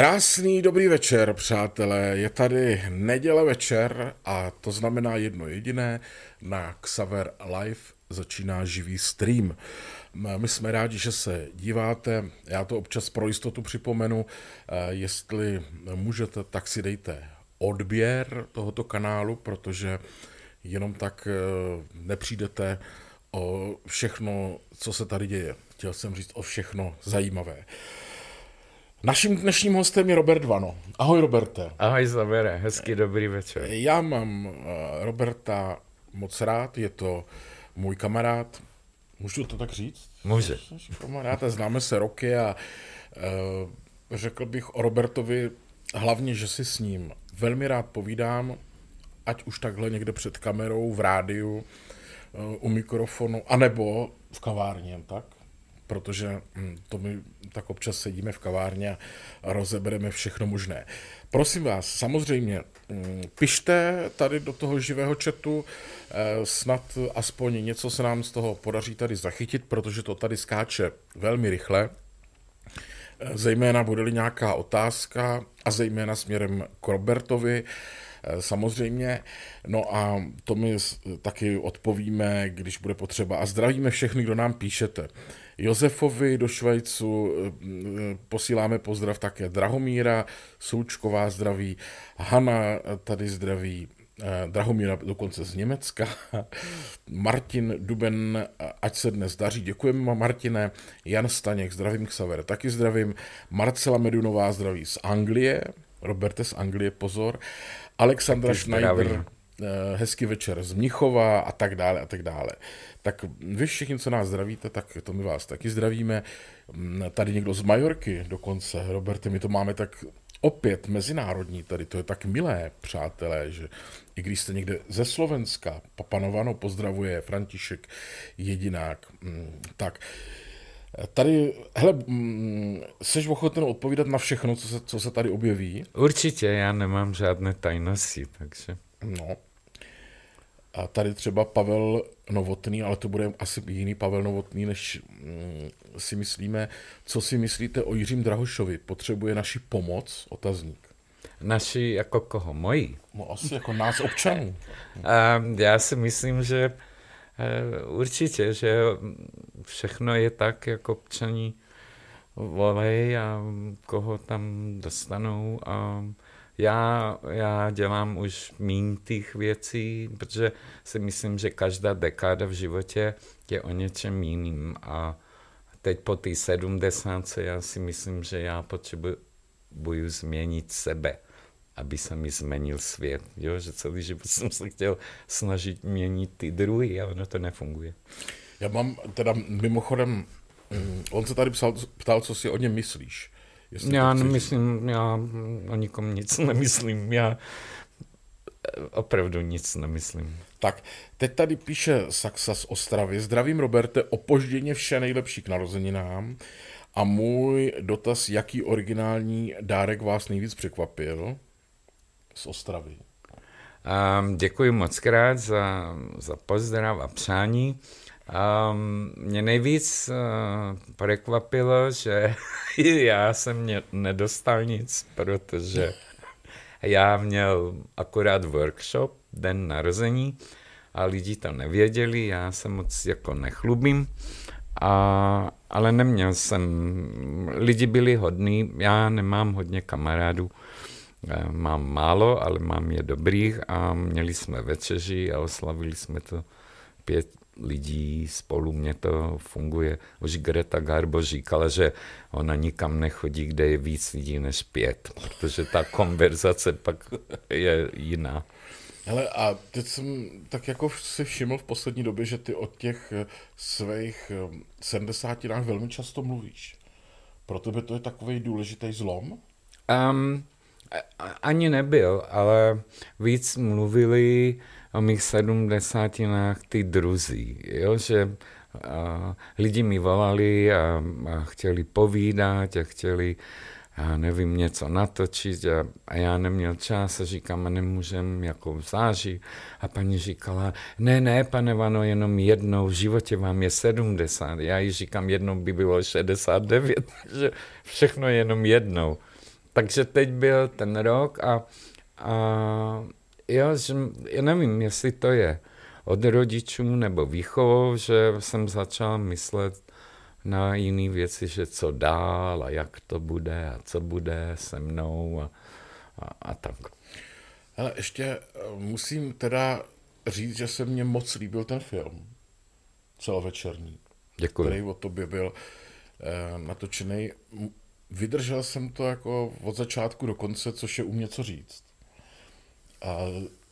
Krásný dobrý večer, přátelé. Je tady neděle večer a to znamená jedno jediné. Na Xaver Live začíná živý stream. My jsme rádi, že se díváte. Já to občas pro jistotu připomenu. Jestli můžete, tak si dejte odběr tohoto kanálu, protože jenom tak eh, nepřijdete o všechno, co se tady děje. Chtěl jsem říct o všechno zajímavé. Naším dnešním hostem je Robert Vano. Ahoj, Roberte. Ahoj, Zavere, hezký dobrý večer. Já mám eh, Roberta moc rád, je to můj kamarád. Můžu to tak říct? Může. Kamarád a známe se roky a uh, řekl bych o Robertovi hlavně, že si s ním velmi rád povídám, ať už takhle někde před kamerou, v rádiu, uh, u mikrofonu, anebo v kavárně, tak? Protože hm, to my tak občas sedíme v kavárně a rozebereme všechno možné. Prosím vás, samozřejmě, hm, pište tady do toho živého chatu, eh, snad aspoň něco se nám z toho podaří tady zachytit, protože to tady skáče velmi rychle. Eh, zejména bude-li nějaká otázka a zejména směrem k Robertovi, samozřejmě. No a to my taky odpovíme, když bude potřeba. A zdravíme všechny, kdo nám píšete. Josefovi do Švajcu eh, posíláme pozdrav také Drahomíra, Součková zdraví, Hana tady zdraví, eh, Drahomíra dokonce z Německa, Martin Duben, ať se dnes daří, děkujeme Martine, Jan Staněk, zdravím Xaver, taky zdravím, Marcela Medunová zdraví z Anglie, Roberte z Anglie, pozor, Alexandra Schneider, Eh, hezký večer z Mnichova a tak dále a tak dále. Tak vy všichni, co nás zdravíte, tak to my vás taky zdravíme. Mm, tady někdo z Majorky dokonce, Roberte, my to máme tak opět mezinárodní tady, to je tak milé, přátelé, že i když jste někde ze Slovenska, Papanovano pozdravuje, František Jedinák, mm, tak Tady, hele, mm, jsi ochoten odpovídat na všechno, co se, co se tady objeví? Určitě, já nemám žádné tajnosti, takže... No, a tady třeba Pavel Novotný, ale to bude asi jiný Pavel Novotný, než mm, si myslíme. Co si myslíte o Jiřím Drahošovi? Potřebuje naši pomoc? Otazník. Naši jako koho? Moji? No asi jako nás občanů. A já si myslím, že určitě, že všechno je tak, jak občaní volej a koho tam dostanou a já, já dělám už méně těch věcí, protože si myslím, že každá dekáda v životě je o něčem jiným. A teď po té 70. já si myslím, že já potřebuji změnit sebe, aby se mi změnil svět. Jo? Že celý život jsem se chtěl snažit měnit ty druhy, ale ono to nefunguje. Já mám teda mimochodem, mm, on se tady psal, ptal, co si o něm myslíš. Jestli já nemyslím, já o nikom nic nemyslím, já opravdu nic nemyslím. Tak, teď tady píše Saxa z Ostravy. Zdravím, Roberte, opožděně vše nejlepší k narozeninám. A můj dotaz, jaký originální dárek vás nejvíc překvapil z Ostravy? Um, děkuji moc krát za, za pozdrav a přání. Um, mě nejvíc uh, překvapilo, že já jsem mě nedostal nic, protože já měl akorát workshop, den narození, a lidi to nevěděli, já se moc jako nechlubím, a, ale neměl jsem, lidi byli hodní, já nemám hodně kamarádů, mám málo, ale mám je dobrých a měli jsme večeři a oslavili jsme to pět, lidí spolu, mě to funguje. Už Greta Garbo říkala, že ona nikam nechodí, kde je víc lidí než pět, protože ta konverzace pak je jiná. Hele, a teď jsem tak jako si všiml v poslední době, že ty od těch eh, svých eh, sedmdesátinách velmi často mluvíš. Pro tebe to je takový důležitý zlom? Um, ani nebyl, ale víc mluvili o mých sedmdesátinách ty druzí, jo, že a, lidi mi volali a, a chtěli povídat a chtěli já nevím, něco natočit a, a já neměl čas a říkám, a nemůžem jako v září. A paní říkala, ne, ne, pane Vano, jenom jednou v životě vám je 70. Já jí říkám, jednou by bylo 69, že všechno jenom jednou. Takže teď byl ten rok a, a jo, že, já nevím, jestli to je od rodičů nebo výchovou, že jsem začal myslet na jiné věci, že co dál a jak to bude a co bude se mnou a, a, a tak. Ale ještě eh, musím teda říct, že se mně moc líbil ten film. Celovečerní. Děkuji. Který o tobě byl eh, natočený. Vydržel jsem to jako od začátku do konce, což je u mě co říct. A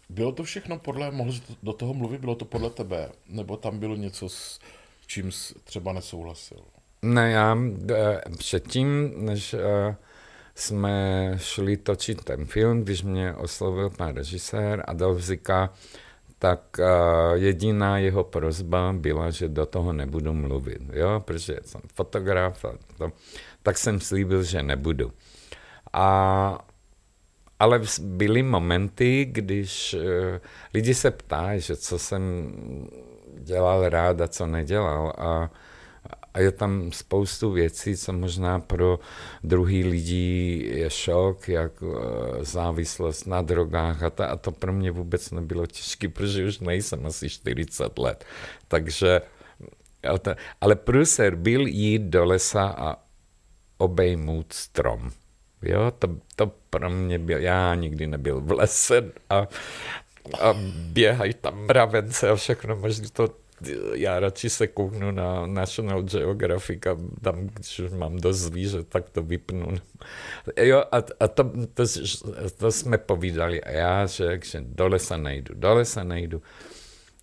bylo to všechno podle, mohl jsi do toho mluvit, bylo to podle tebe? Nebo tam bylo něco, s čím jsi třeba nesouhlasil? Ne, já eh, předtím, než eh, jsme šli točit ten film, když mě oslovil pan režisér Adolf Zika, tak uh, jediná jeho prozba byla, že do toho nebudu mluvit, jo, protože jsem fotograf, a to, tak jsem slíbil, že nebudu. A, ale byly momenty, když uh, lidi se ptají, že co jsem dělal rád a co nedělal a a je tam spoustu věcí, co možná pro druhý lidi je šok, jak eh, závislost na drogách a, ta, a to pro mě vůbec nebylo těžké, protože už nejsem asi 40 let. Takže, ale průser byl jít do lesa a obejmout strom. Jo, to, to pro mě byl, já nikdy nebyl v lese a, a běhají tam mravence a všechno možná to já radši se kouknu na National Geographic a tam, když mám dost zvířat, tak to vypnu. Jo, a, a to, to, to, jsme povídali a já, že, že do lesa nejdu, do lesa nejdu.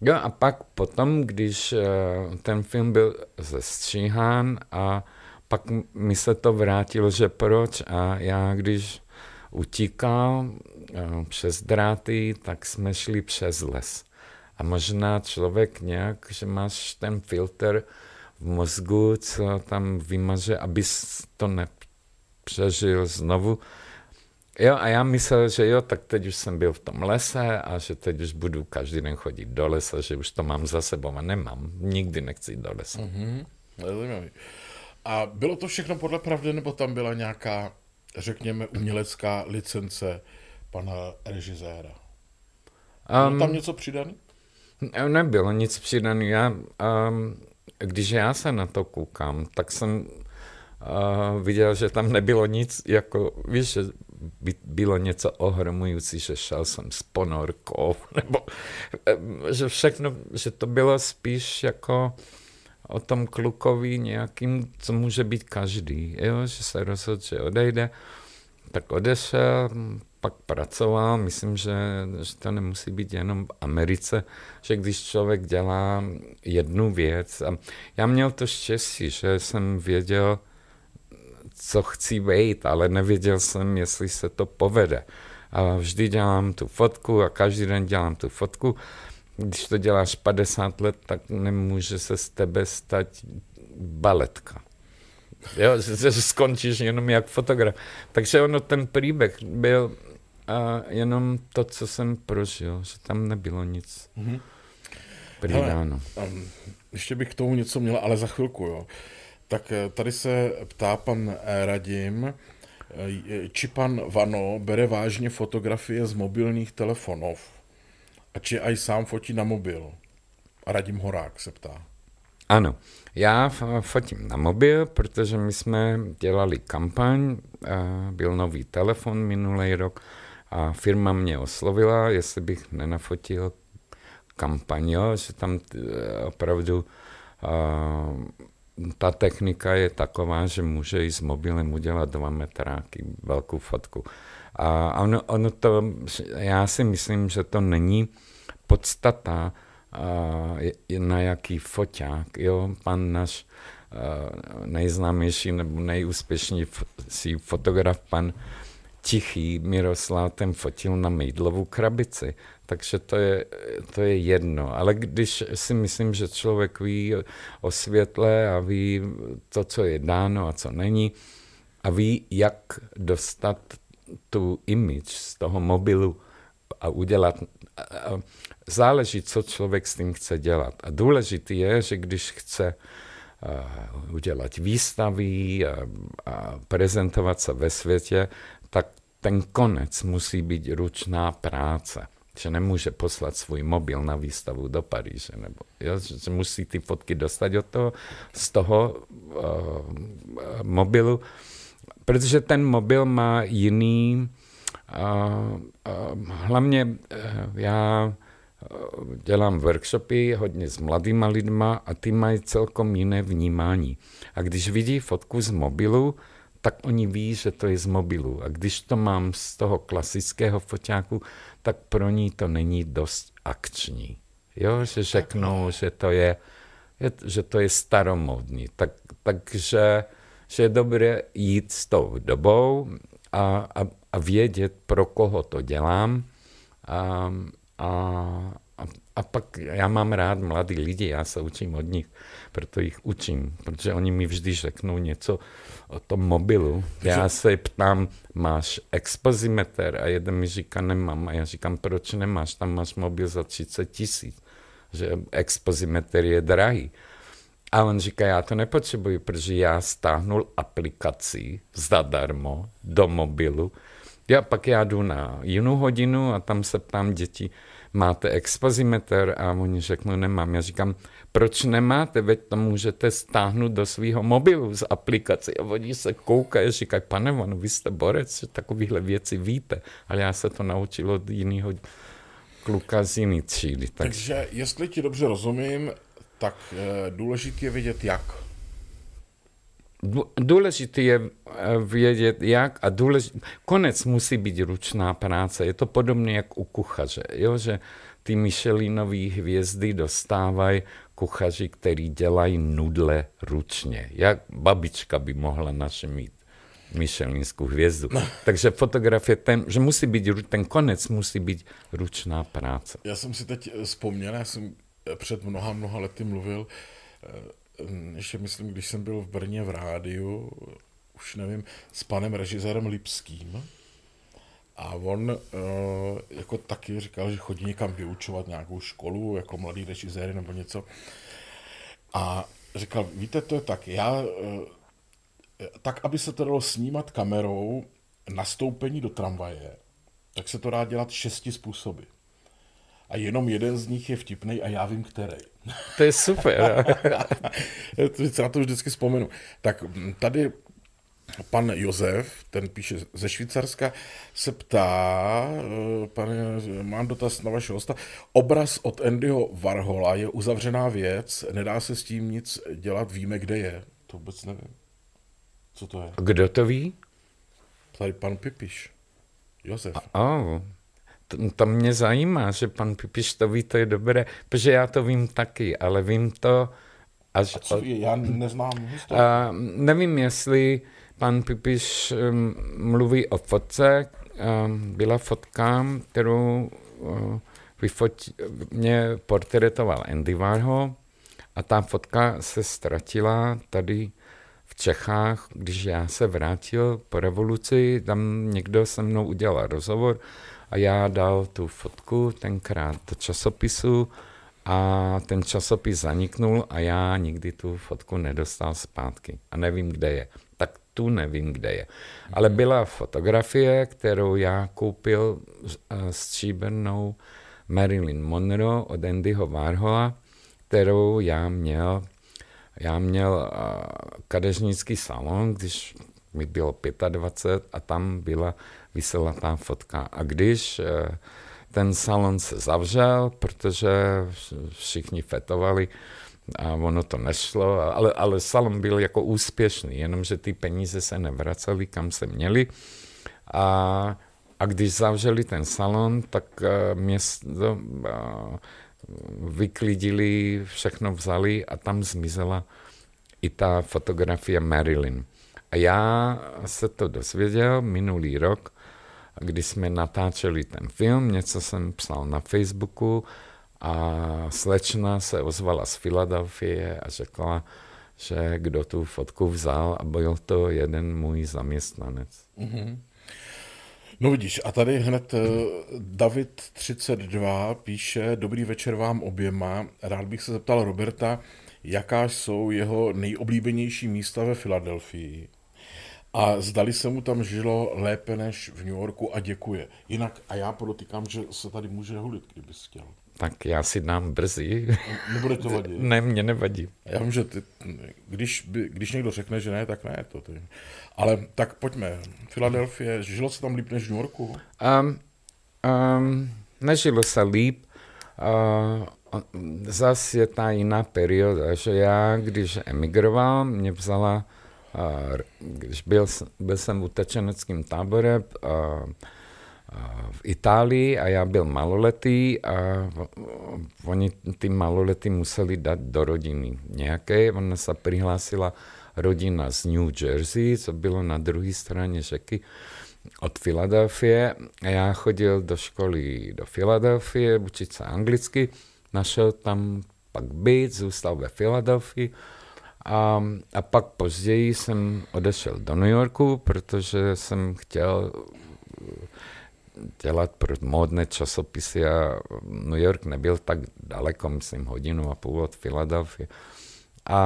Jo, a pak potom, když uh, ten film byl zestříhán a pak mi se to vrátilo, že proč a já, když utíkal uh, přes dráty, tak jsme šli přes les. A možná člověk nějak, že máš ten filtr v mozgu, co tam vymaže, abys to nepřežil znovu. Jo, a já myslel, že jo, tak teď už jsem byl v tom lese a že teď už budu každý den chodit do lesa, že už to mám za sebou a nemám. Nikdy nechci jít do lesa. Mm-hmm. A bylo to všechno podle pravdy, nebo tam byla nějaká, řekněme, umělecká licence pana režiséra? Bylo um, tam něco přidaný? Nebylo nic přidaný. Já, um, když já se na to koukám, tak jsem uh, viděl, že tam nebylo nic, jako, víš, že by, bylo něco ohromující, že šel jsem s ponorkou, nebo že všechno, že to bylo spíš jako o tom klukovi nějakým, co může být každý, jo? že se rozhodl, že odejde, tak odešel, pak pracoval, myslím, že, že to nemusí být jenom v Americe, že když člověk dělá jednu věc, a já měl to štěstí, že jsem věděl, co chci vejít, ale nevěděl jsem, jestli se to povede. A vždy dělám tu fotku a každý den dělám tu fotku. Když to děláš 50 let, tak nemůže se z tebe stát baletka. Jo, že, skončíš jenom jak fotograf. Takže ono, ten příběh byl a jenom to, co jsem prožil, že tam nebylo nic mm-hmm. přidáno. Um, ještě bych k tomu něco měl, ale za chvilku, jo. Tak eh, tady se ptá pan eh, Radim, eh, či pan Vano bere vážně fotografie z mobilních telefonů a či aj sám fotí na mobil. A Radim Horák se ptá. Ano, já fotím na mobil, protože my jsme dělali kampaň, byl nový telefon minulý rok a firma mě oslovila, jestli bych nenafotil kampaň, jo, že tam eh, opravdu uh, ta technika je taková, že může i s mobilem udělat dva metráky, velkou fotku. A ono, ono to, já si myslím, že to není podstata, na jaký foťák. Jo? Pan náš nejznámější nebo nejúspěšnější fotograf, pan tichý Miroslav ten fotil na mejdlovou krabici. Takže to je, to je jedno. Ale když si myslím, že člověk ví o světle a ví to, co je dáno a co není, a ví, jak dostat tu image z toho mobilu a udělat. Záleží, co člověk s tím chce dělat. A důležité je, že když chce udělat výstavy a, a prezentovat se ve světě, tak ten konec musí být ručná práce. Že nemůže poslat svůj mobil na výstavu do Paríže. Nebo, jo, že musí ty fotky dostat od toho, z toho uh, mobilu, protože ten mobil má jiný, uh, uh, hlavně uh, já dělám workshopy hodně s mladýma lidma a ty mají celkom jiné vnímání. A když vidí fotku z mobilu, tak oni ví, že to je z mobilu. A když to mám z toho klasického foťáku, tak pro ní to není dost akční. Jo, že řeknou, že to je, že to je staromodní. Tak, takže že je dobré jít s tou dobou a, a, a vědět, pro koho to dělám. A, a, a, pak já mám rád mladý lidi, já se učím od nich, proto jich učím, protože oni mi vždy řeknou něco o tom mobilu. Já se ptám, máš expozimeter? A jeden mi říká, nemám. A já říkám, proč nemáš? Tam máš mobil za 30 tisíc. Že expozimeter je drahý. A on říká, já to nepotřebuji, protože já stáhnul aplikaci zadarmo do mobilu. Já pak já jdu na jinou hodinu a tam se ptám děti, máte expozimeter? A oni řeknou, nemám. Já říkám, proč nemáte, veď to můžete stáhnout do svého mobilu z aplikace. A oni se koukají a říkají, pane Vanu, vy jste borec, že takovéhle věci víte. Ale já se to naučil od jiného kluka z jiný třídy. Tak... Takže jestli ti dobře rozumím, tak e, důležité je vědět jak. Důležité je eh, vědět jak a důležitý, konec musí být ručná práce. Je to podobné jak u kuchaře, jo? že ty Michelinové hvězdy dostávají kuchaři, který dělají nudle ručně. Jak babička by mohla naše mít Michelinskou hvězdu. No. Takže fotografie, ten, že musí být, ten konec musí být ručná práce. Já jsem si teď vzpomněl, já jsem před mnoha, mnoha lety mluvil, eh, ještě myslím, když jsem byl v Brně v rádiu, už nevím, s panem režisérem Lipským, a on uh, jako taky říkal, že chodí někam vyučovat nějakou školu, jako mladý režisér nebo něco. A říkal, víte, to je tak, já, uh, tak, aby se to dalo snímat kamerou nastoupení do tramvaje, tak se to dá dělat šesti způsoby. A jenom jeden z nich je vtipný a já vím, který. To je super. to na to vždycky vzpomenu. Tak tady Pan Josef, ten píše ze Švýcarska, se ptá, eh, pane, mám dotaz na vašeho hosta, obraz od Andyho Varhola je uzavřená věc, nedá se s tím nic dělat, víme, kde je. To vůbec nevím. Co to je? Kdo to ví? Tady pan Pipiš. Josef. Oh. To, mě zajímá, že pan Pipiš to ví, to je dobré, protože já to vím taky, ale vím to až... A co, já neznám Uh, nevím, jestli pan Pipiš um, mluví o fotce. Um, byla fotka, kterou uh, mě portretoval Andy Warhol a ta fotka se ztratila tady v Čechách, když já se vrátil po revoluci, tam někdo se mnou udělal rozhovor a já dal tu fotku tenkrát do časopisu a ten časopis zaniknul a já nikdy tu fotku nedostal zpátky. A nevím, kde je. Tu nevím, kde je. Ale byla fotografie, kterou já koupil eh, stříbrnou Marilyn Monroe od Andyho Warhola, kterou já měl, já měl uh, kadeřnický salon, když mi bylo 25 a tam byla vysela ta fotka. A když uh, ten salon se zavřel, protože všichni fetovali, a ono to nešlo, ale, ale salon byl jako úspěšný, jenomže ty peníze se nevracely, kam se měli. A, a když zavřeli ten salon, tak uh, město uh, vyklidili, všechno vzali a tam zmizela i ta fotografie Marilyn. A já se to dozvěděl minulý rok, kdy jsme natáčeli ten film, něco jsem psal na Facebooku a slečna se ozvala z Filadelfie a řekla, že kdo tu fotku vzal a byl to jeden můj zaměstnanec. Mm-hmm. No vidíš, a tady hned uh, David 32 píše, dobrý večer vám oběma, rád bych se zeptal Roberta, jaká jsou jeho nejoblíbenější místa ve Filadelfii A zdali se mu tam žilo lépe než v New Yorku a děkuje. Jinak, a já podotýkám, že se tady může hulit, kdyby chtěl. Tak já si dám brzy. Nebude to vadit? Ne, mě nevadí. Já vím, že ty, když, by, když někdo řekne, že ne, tak ne. To, ty. Ale tak pojďme. Filadelfie, žilo se tam líp než v New Yorku? Um, um, nežilo se líp. Uh, zase je ta jiná perioda, že já, když emigroval, mě vzala, uh, když byl, byl jsem v utečeneckém tábore, uh, v Itálii a já byl maloletý a oni ty maloletí museli dát do rodiny nějaké. Ona se přihlásila rodina z New Jersey, co bylo na druhé straně řeky od Filadelfie. A já chodil do školy do Filadelfie, učit se anglicky. Našel tam pak byt, zůstal ve Filadelfii. A, a pak později jsem odešel do New Yorku, protože jsem chtěl dělat pro módné časopisy a New York nebyl tak daleko, myslím hodinu a půl od Filadelfie. A,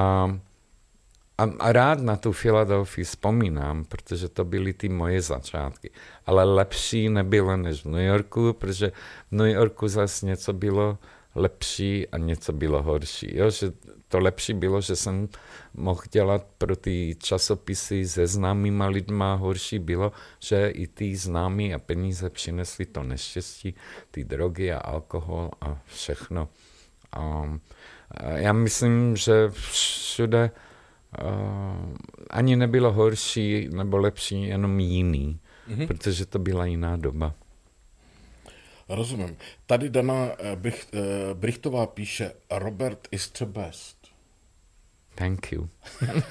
a, a rád na tu Filadelfii vzpomínám, protože to byly ty moje začátky. Ale lepší nebylo než v New Yorku, protože v New Yorku zase něco bylo lepší a něco bylo horší. Jo? Že to lepší bylo, že jsem mohl dělat pro ty časopisy se známýma lidma, horší bylo, že i ty známí a peníze přinesly to neštěstí, ty drogy a alkohol a všechno. Um, já myslím, že všude uh, ani nebylo horší nebo lepší, jenom jiný, mm-hmm. protože to byla jiná doba. Rozumím. Tady Dana Bricht, Brichtová píše, Robert is the best. Thank you.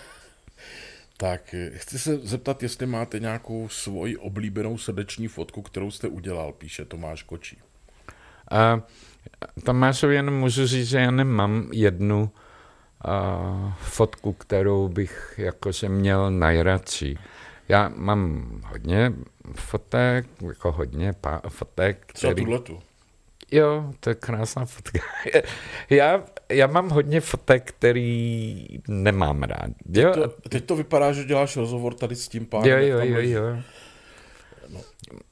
tak, chci se zeptat, jestli máte nějakou svoji oblíbenou srdeční fotku, kterou jste udělal, píše Tomáš Kočí. Uh, Tomášovi jen můžu říct, že já nemám jednu uh, fotku, kterou bych jakože měl nejradši. Já mám hodně fotek, jako hodně pá- fotek. Který... Co tuhletu? Jo, to je krásná fotka. já, já mám hodně fotek, který nemám rád. Jo? Teď, to, teď to vypadá, že děláš rozhovor tady s tím pánem. Jo, jo, jo, jo. No.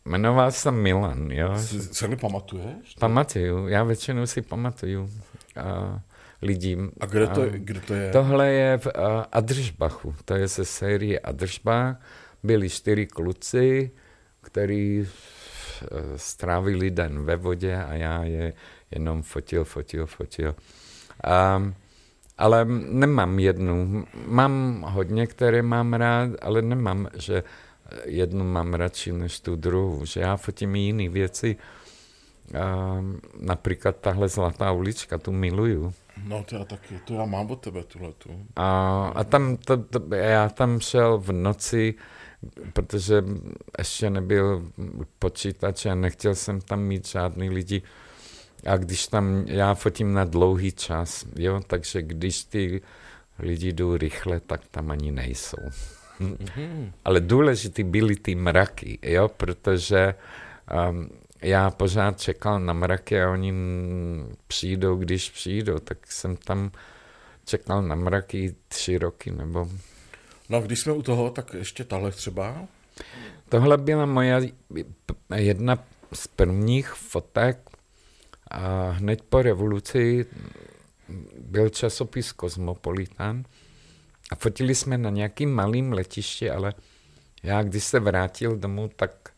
Jmenoval jsem Milan, jo. Se mi pamatuješ? Pamatuju, já většinou si pamatuju uh, lidí. A kde to, uh, kde to je? Tohle je v Adržbachu, to je ze série Adržbach. Byli čtyři kluci, který Eh, strávili den ve vodě a já je jenom fotil, fotil, fotil. A, ale nemám jednu. Mám hodně, které mám rád, ale nemám, že jednu mám radši než tu druhou. Že já fotím jiné věci. A, například tahle zlatá ulička, tu miluju. No to já taky, to já mám od tebe tuhletu. A, a tam, to, to, já tam šel v noci, protože ještě nebyl počítač a nechtěl jsem tam mít žádný lidi. A když tam, já fotím na dlouhý čas, jo, takže když ty lidi jdou rychle, tak tam ani nejsou. Mm-hmm. Ale důležitý byly ty mraky, jo, protože um, já pořád čekal na mraky a oni přijdou, když přijdou, tak jsem tam čekal na mraky tři roky nebo No když jsme u toho, tak ještě tahle třeba. Tohle byla moja jedna z prvních fotek a hned po revoluci byl časopis Cosmopolitan a fotili jsme na nějakým malým letišti, ale já když se vrátil domů, tak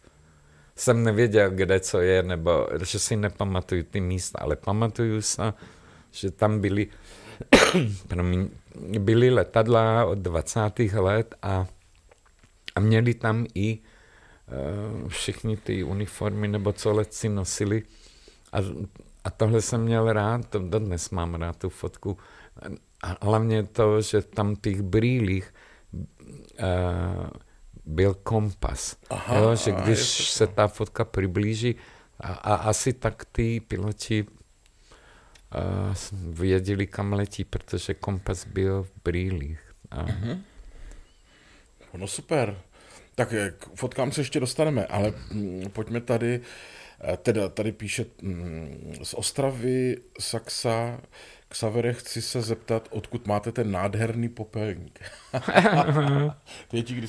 jsem nevěděl, kde co je, nebo že si nepamatuju ty místa, ale pamatuju se, že tam byli byly letadla od 20. let a, a měli tam i uh, všechny ty uniformy, nebo co letci nosili. A, a tohle jsem měl rád, to dnes mám rád tu fotku. A hlavně to, že tam v těch brýlích uh, byl kompas. Aha, jo, že když se ta fotka přiblíží, a, a asi tak ty piloti věděli, kam letí, protože kompas byl v brýlích. A... Mm-hmm. No super. Tak k fotkám se ještě dostaneme, ale mm, pojďme tady, eh, teda tady píše mm, z Ostravy Saxa Xavere, chci se zeptat, odkud máte ten nádherný popelník.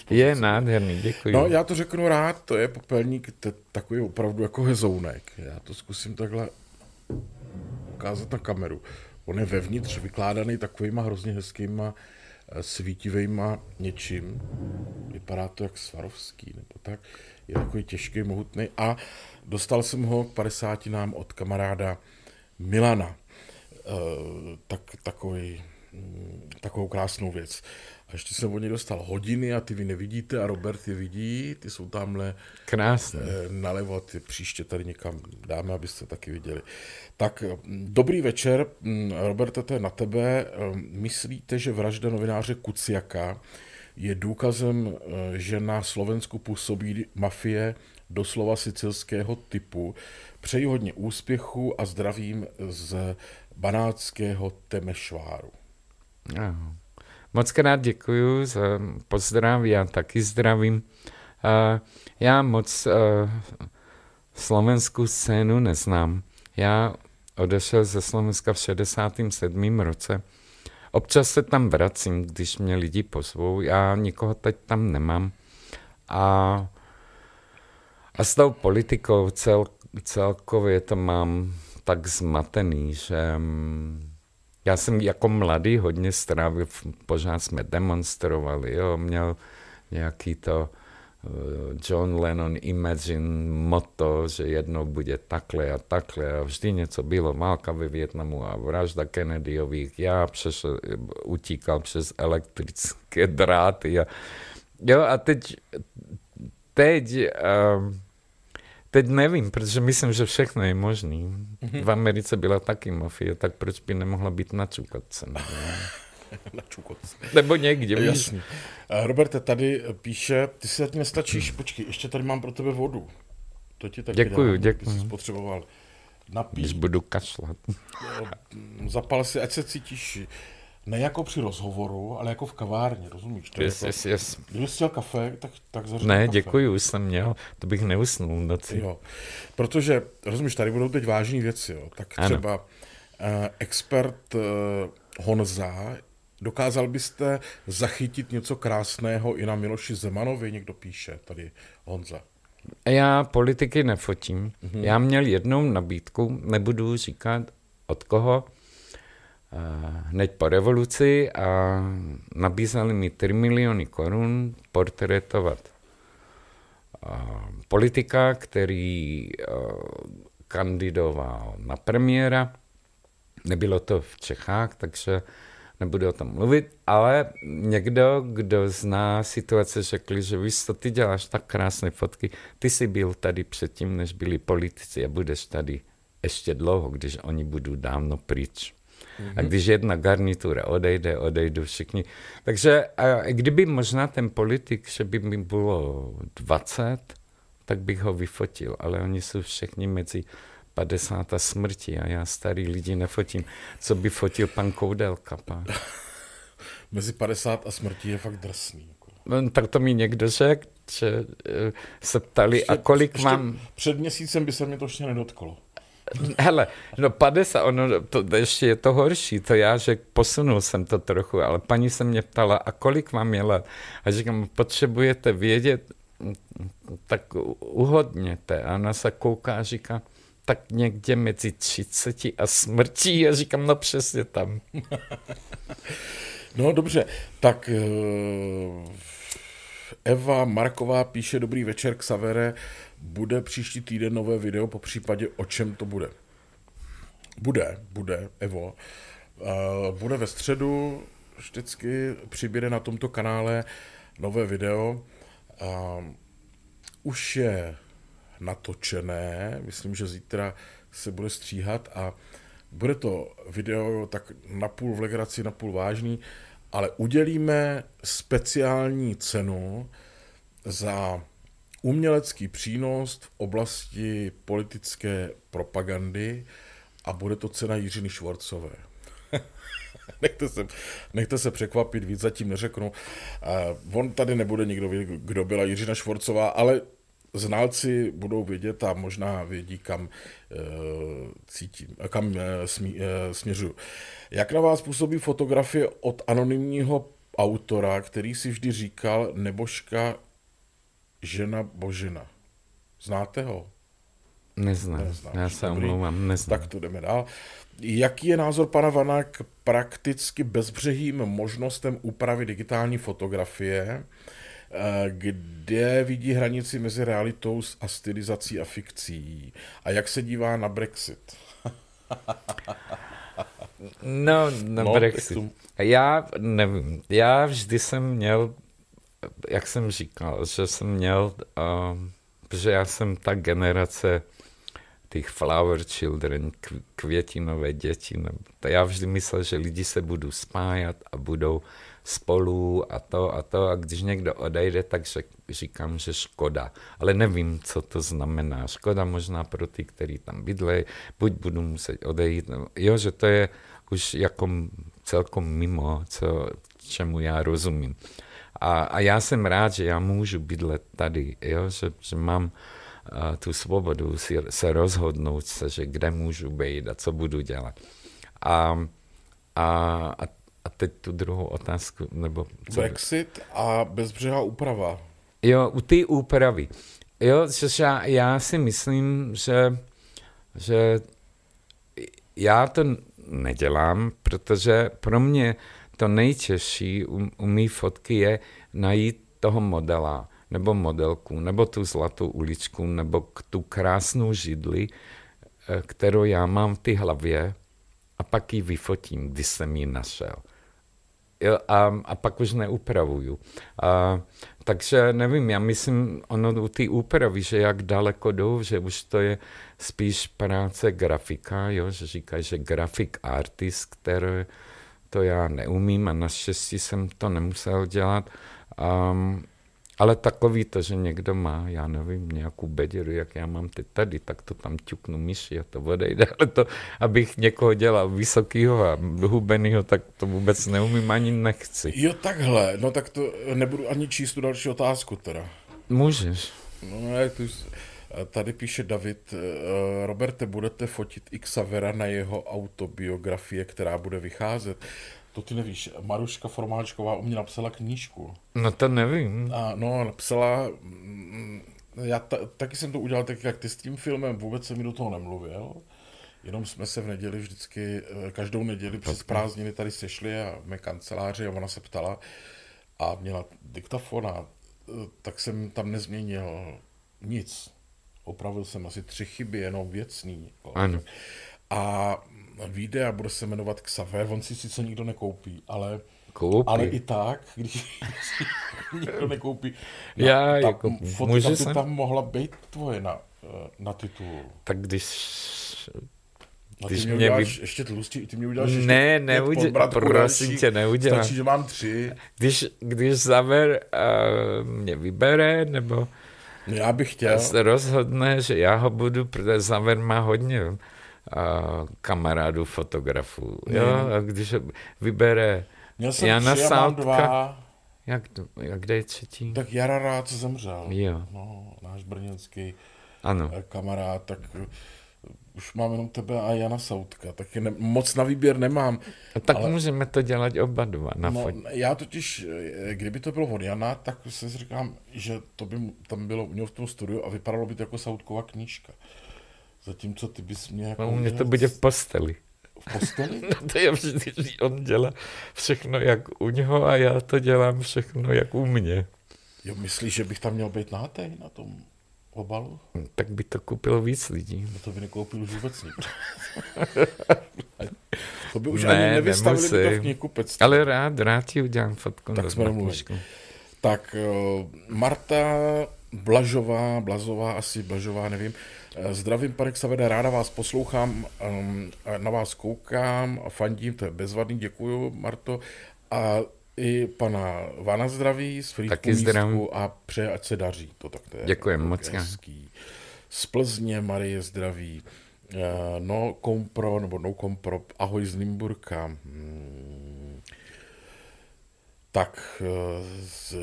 je, je nádherný, děkuji. No, já to řeknu rád, to je popelník, to je takový opravdu jako hezounek. Já to zkusím takhle ukázat na kameru. On je vevnitř vykládaný takovýma hrozně hezkýma eh, svítivejma něčím. Vypadá to jak Svarovský nebo tak. Je takový těžký, mohutný. A dostal jsem ho k 50 nám od kamaráda Milana. E, tak, takový, mm, takovou krásnou věc. A ještě jsem od něj dostal hodiny a ty vy nevidíte a Robert je vidí, ty jsou tamhle Krásné. Eh, nalevo, ty příště tady někam dáme, abyste taky viděli. Tak mm, dobrý večer, mm, Roberte, to je na tebe. Eh, myslíte, že vražda novináře Kuciaka je důkazem, eh, že na Slovensku působí mafie doslova sicilského typu. Přeji hodně úspěchu a zdravím z banáckého Temešváru. Aha. Moc krát za pozdrav, já taky zdravím. Já moc slovenskou scénu neznám. Já odešel ze Slovenska v 67. roce. Občas se tam vracím, když mě lidi pozvou. Já nikoho teď tam nemám. A, a s tou politikou cel, celkově to mám tak zmatený, že mm, já jsem jako mladý hodně strávil, pořád jsme demonstrovali, jo, měl nějaký to uh, John Lennon Imagine moto, že jednou bude takhle a takhle a vždy něco bylo, válka ve Větnamu a vražda Kennedyových, já přešel, utíkal přes elektrické dráty a, jo, a teď, teď um, Teď nevím, protože myslím, že všechno je možný. Mm-hmm. V Americe byla taky mafie, tak proč by nemohla být na Čukotce? na Čukotce. Nebo někde. Jasný. Roberte, tady píše, ty si zatím nestačíš, počkej, ještě tady mám pro tebe vodu. To ti taky děkuju, dám, děkuju. Jsi spotřeboval. Napí. Když budu kašlat. Zapal si, ať se cítíš ne jako při rozhovoru, ale jako v kavárně, rozumíš? To yes, jako, yes, yes. Kdyby jsi chtěl kafe, tak, tak zařadím Ne, kafe. děkuji, už jsem měl, to bych neusnul noci. Jo, protože, rozumíš, tady budou teď vážné věci, jo. Tak třeba ano. uh, expert uh, Honza, dokázal byste zachytit něco krásného i na Miloši Zemanovi, někdo píše, tady Honza. Já politiky nefotím. Mm-hmm. Já měl jednou nabídku, nebudu říkat od koho, hned po revoluci a nabízali mi 3 miliony korun portrétovat politika, který kandidoval na premiéra. Nebylo to v Čechách, takže nebudu o tom mluvit, ale někdo, kdo zná situace, řekl, že víš co, ty děláš tak krásné fotky, ty jsi byl tady předtím, než byli politici a budeš tady ještě dlouho, když oni budou dávno pryč. Mm-hmm. A když jedna garnitura odejde, odejdu všichni. Takže a kdyby možná ten politik, že by mi bylo 20, tak bych ho vyfotil, ale oni jsou všichni mezi 50 a smrti a já starý lidi nefotím. Co by fotil pan Koudelka? Pán? mezi 50 a smrti je fakt drsný. Jako. No, tak to mi někdo řekl, že eh, se ptali, ještě, a kolik ještě mám... Před měsícem by se mě to ještě nedotklo. Hele, no 50, ono, to, ještě je to horší, to já, že posunul jsem to trochu, ale paní se mě ptala, a kolik vám je let? A říkám, potřebujete vědět, tak uhodněte. A ona se kouká a říká, tak někde mezi 30 a smrtí. A říkám, no přesně tam. no dobře, tak eh, Eva Marková píše, dobrý večer, Xavere, bude příští týden nové video, po případě o čem to bude? Bude, bude, Evo. Uh, bude ve středu, vždycky přiběde na tomto kanále nové video. Uh, už je natočené, myslím, že zítra se bude stříhat a bude to video tak napůl v legraci, napůl vážný, ale udělíme speciální cenu za umělecký přínos v oblasti politické propagandy a bude to cena Jiřiny Švorcové. nechte, se, nechte se překvapit, víc zatím neřeknu. Uh, on tady nebude nikdo vědět, kdo byla Jiřina Švorcová, ale znalci budou vědět a možná vědí, kam uh, cítím, kam uh, smí, uh, směřuju. Jak na vás působí fotografie od anonymního autora, který si vždy říkal Nebožka žena Božina? Znáte ho? Neznám, Neznáš, já se omlouvám, neznám. Tak to jdeme dál. Jaký je názor pana Vana k prakticky bezbřehým možnostem úpravy digitální fotografie, eh, kde vidí hranici mezi realitou a stylizací a fikcí? A jak se dívá na Brexit? no, na no, Brexit. Já nevím. Já vždy jsem měl, jak jsem říkal, že jsem měl, uh, protože já jsem ta generace těch flower children, květinové děti. Já vždy myslel, že lidi se budou spájat a budou spolu a to a to a když někdo odejde, tak říkám, že škoda. Ale nevím, co to znamená. Škoda možná pro ty, kteří tam bydlejí, buď budu muset odejít. Jo, že to je už jako celkom mimo, co, čemu já rozumím. A, a já jsem rád, že já můžu bydlet tady, jo, že, že mám tu svobodu si, se rozhodnout se, že kde můžu být a co budu dělat. A, a, a teď tu druhou otázku, nebo... Co? Brexit a bezbřehá úprava. Jo, u té úpravy. Jo, že já, já si myslím, že, že já to nedělám, protože pro mě to nejtěžší u, u mý fotky je najít toho modela nebo modelku, nebo tu zlatou uličku, nebo tu krásnou židli, eh, kterou já mám v té hlavě a pak ji vyfotím, když jsem ji našel. A, a pak už neupravuju. A, takže nevím, já myslím, ono u té úpravy, že jak daleko jdou, že už to je spíš práce grafika, jo, že říkají, že grafik artist, který to já neumím a naštěstí jsem to nemusel dělat. Um, ale takový to, že někdo má, já nevím, nějakou beděru, jak já mám teď tady, tak to tam ťuknu myši a to odejde. Ale to, abych někoho dělal vysokýho a hubenýho, tak to vůbec neumím ani nechci. Jo, takhle. No tak to nebudu ani číst tu další otázku teda. Můžeš. No, jak tu, tady píše David, eh, Roberte, budete fotit Xavera na jeho autobiografie, která bude vycházet. To ty nevíš, Maruška Formáčková o mě napsala knížku. No to nevím. A no, napsala, mm, já ta, taky jsem to udělal tak, jak ty s tím filmem, vůbec jsem mi do toho nemluvil, jenom jsme se v neděli vždycky, eh, každou neděli přes prázdniny tady sešli a v mé kanceláři a ona se ptala a měla diktafon a eh, tak jsem tam nezměnil nic. Opravil jsem asi tři chyby, jenom věcný. Ano. A vyjde a bude se jmenovat Xaver, on si sice nikdo nekoupí, ale Koupí. Ale i tak, když nikdo nekoupí. Na, Já ta, jako, fotka by tam mohla být tvoje na, eh, na titul. Tak když... A když ty mě, mě uděláš vy... ještě tlustí, ty mě uděláš ještě Ne, neudělám, prosím tě, neudělám. Stačí, že mám tři. Když, když Zaver uh, mě vybere, nebo já bych chtěl. se rozhodne, že já ho budu, protože Zaver má hodně kamarádů fotografů. Jo? A když vybere Měl jsem Jana tři, Sátka, dva. Jak, to, jak kde je třetí? Tak Jara Rád zemřel. Jo. No, náš brněnský ano. Kamarád, tak už mám jenom tebe a Jana Sautka, tak ne, moc na výběr nemám. A tak ale, můžeme to dělat oba dva na no, Já totiž, eh, kdyby to bylo od Jana, tak si říkám, že to by tam bylo u něho v tom studiu a vypadalo by to jako Sautkova knížka. Zatímco ty bys mě jako... No, mě to bude v posteli. V posteli? no to je vždy, on dělá všechno jak u něho a já to dělám všechno jak u mě. Jo, myslíš, že bych tam měl být nátej na tom obalu? Tak by to koupilo víc lidí. No to by nekoupil už vůbec nikdo. to by už ne, ani nevystavili by to v knihkupectví. Ale rád, rád ti udělám fotku. Tak jsme Tak uh, Marta Blažová, Blazová, asi Blažová, nevím, Zdravím, pane Ksavede, ráda vás poslouchám, um, na vás koukám a fandím, to je bezvadný, děkuju, Marto. A i pana Vana zdraví z Frýdku místku a přeje, ať se daří. To tak to je Děkujem moc. Hezký. Z Plzně Marie zdraví. Uh, no kompro, nebo no kompro, ahoj z Limburka. Hmm. Tak, uh, z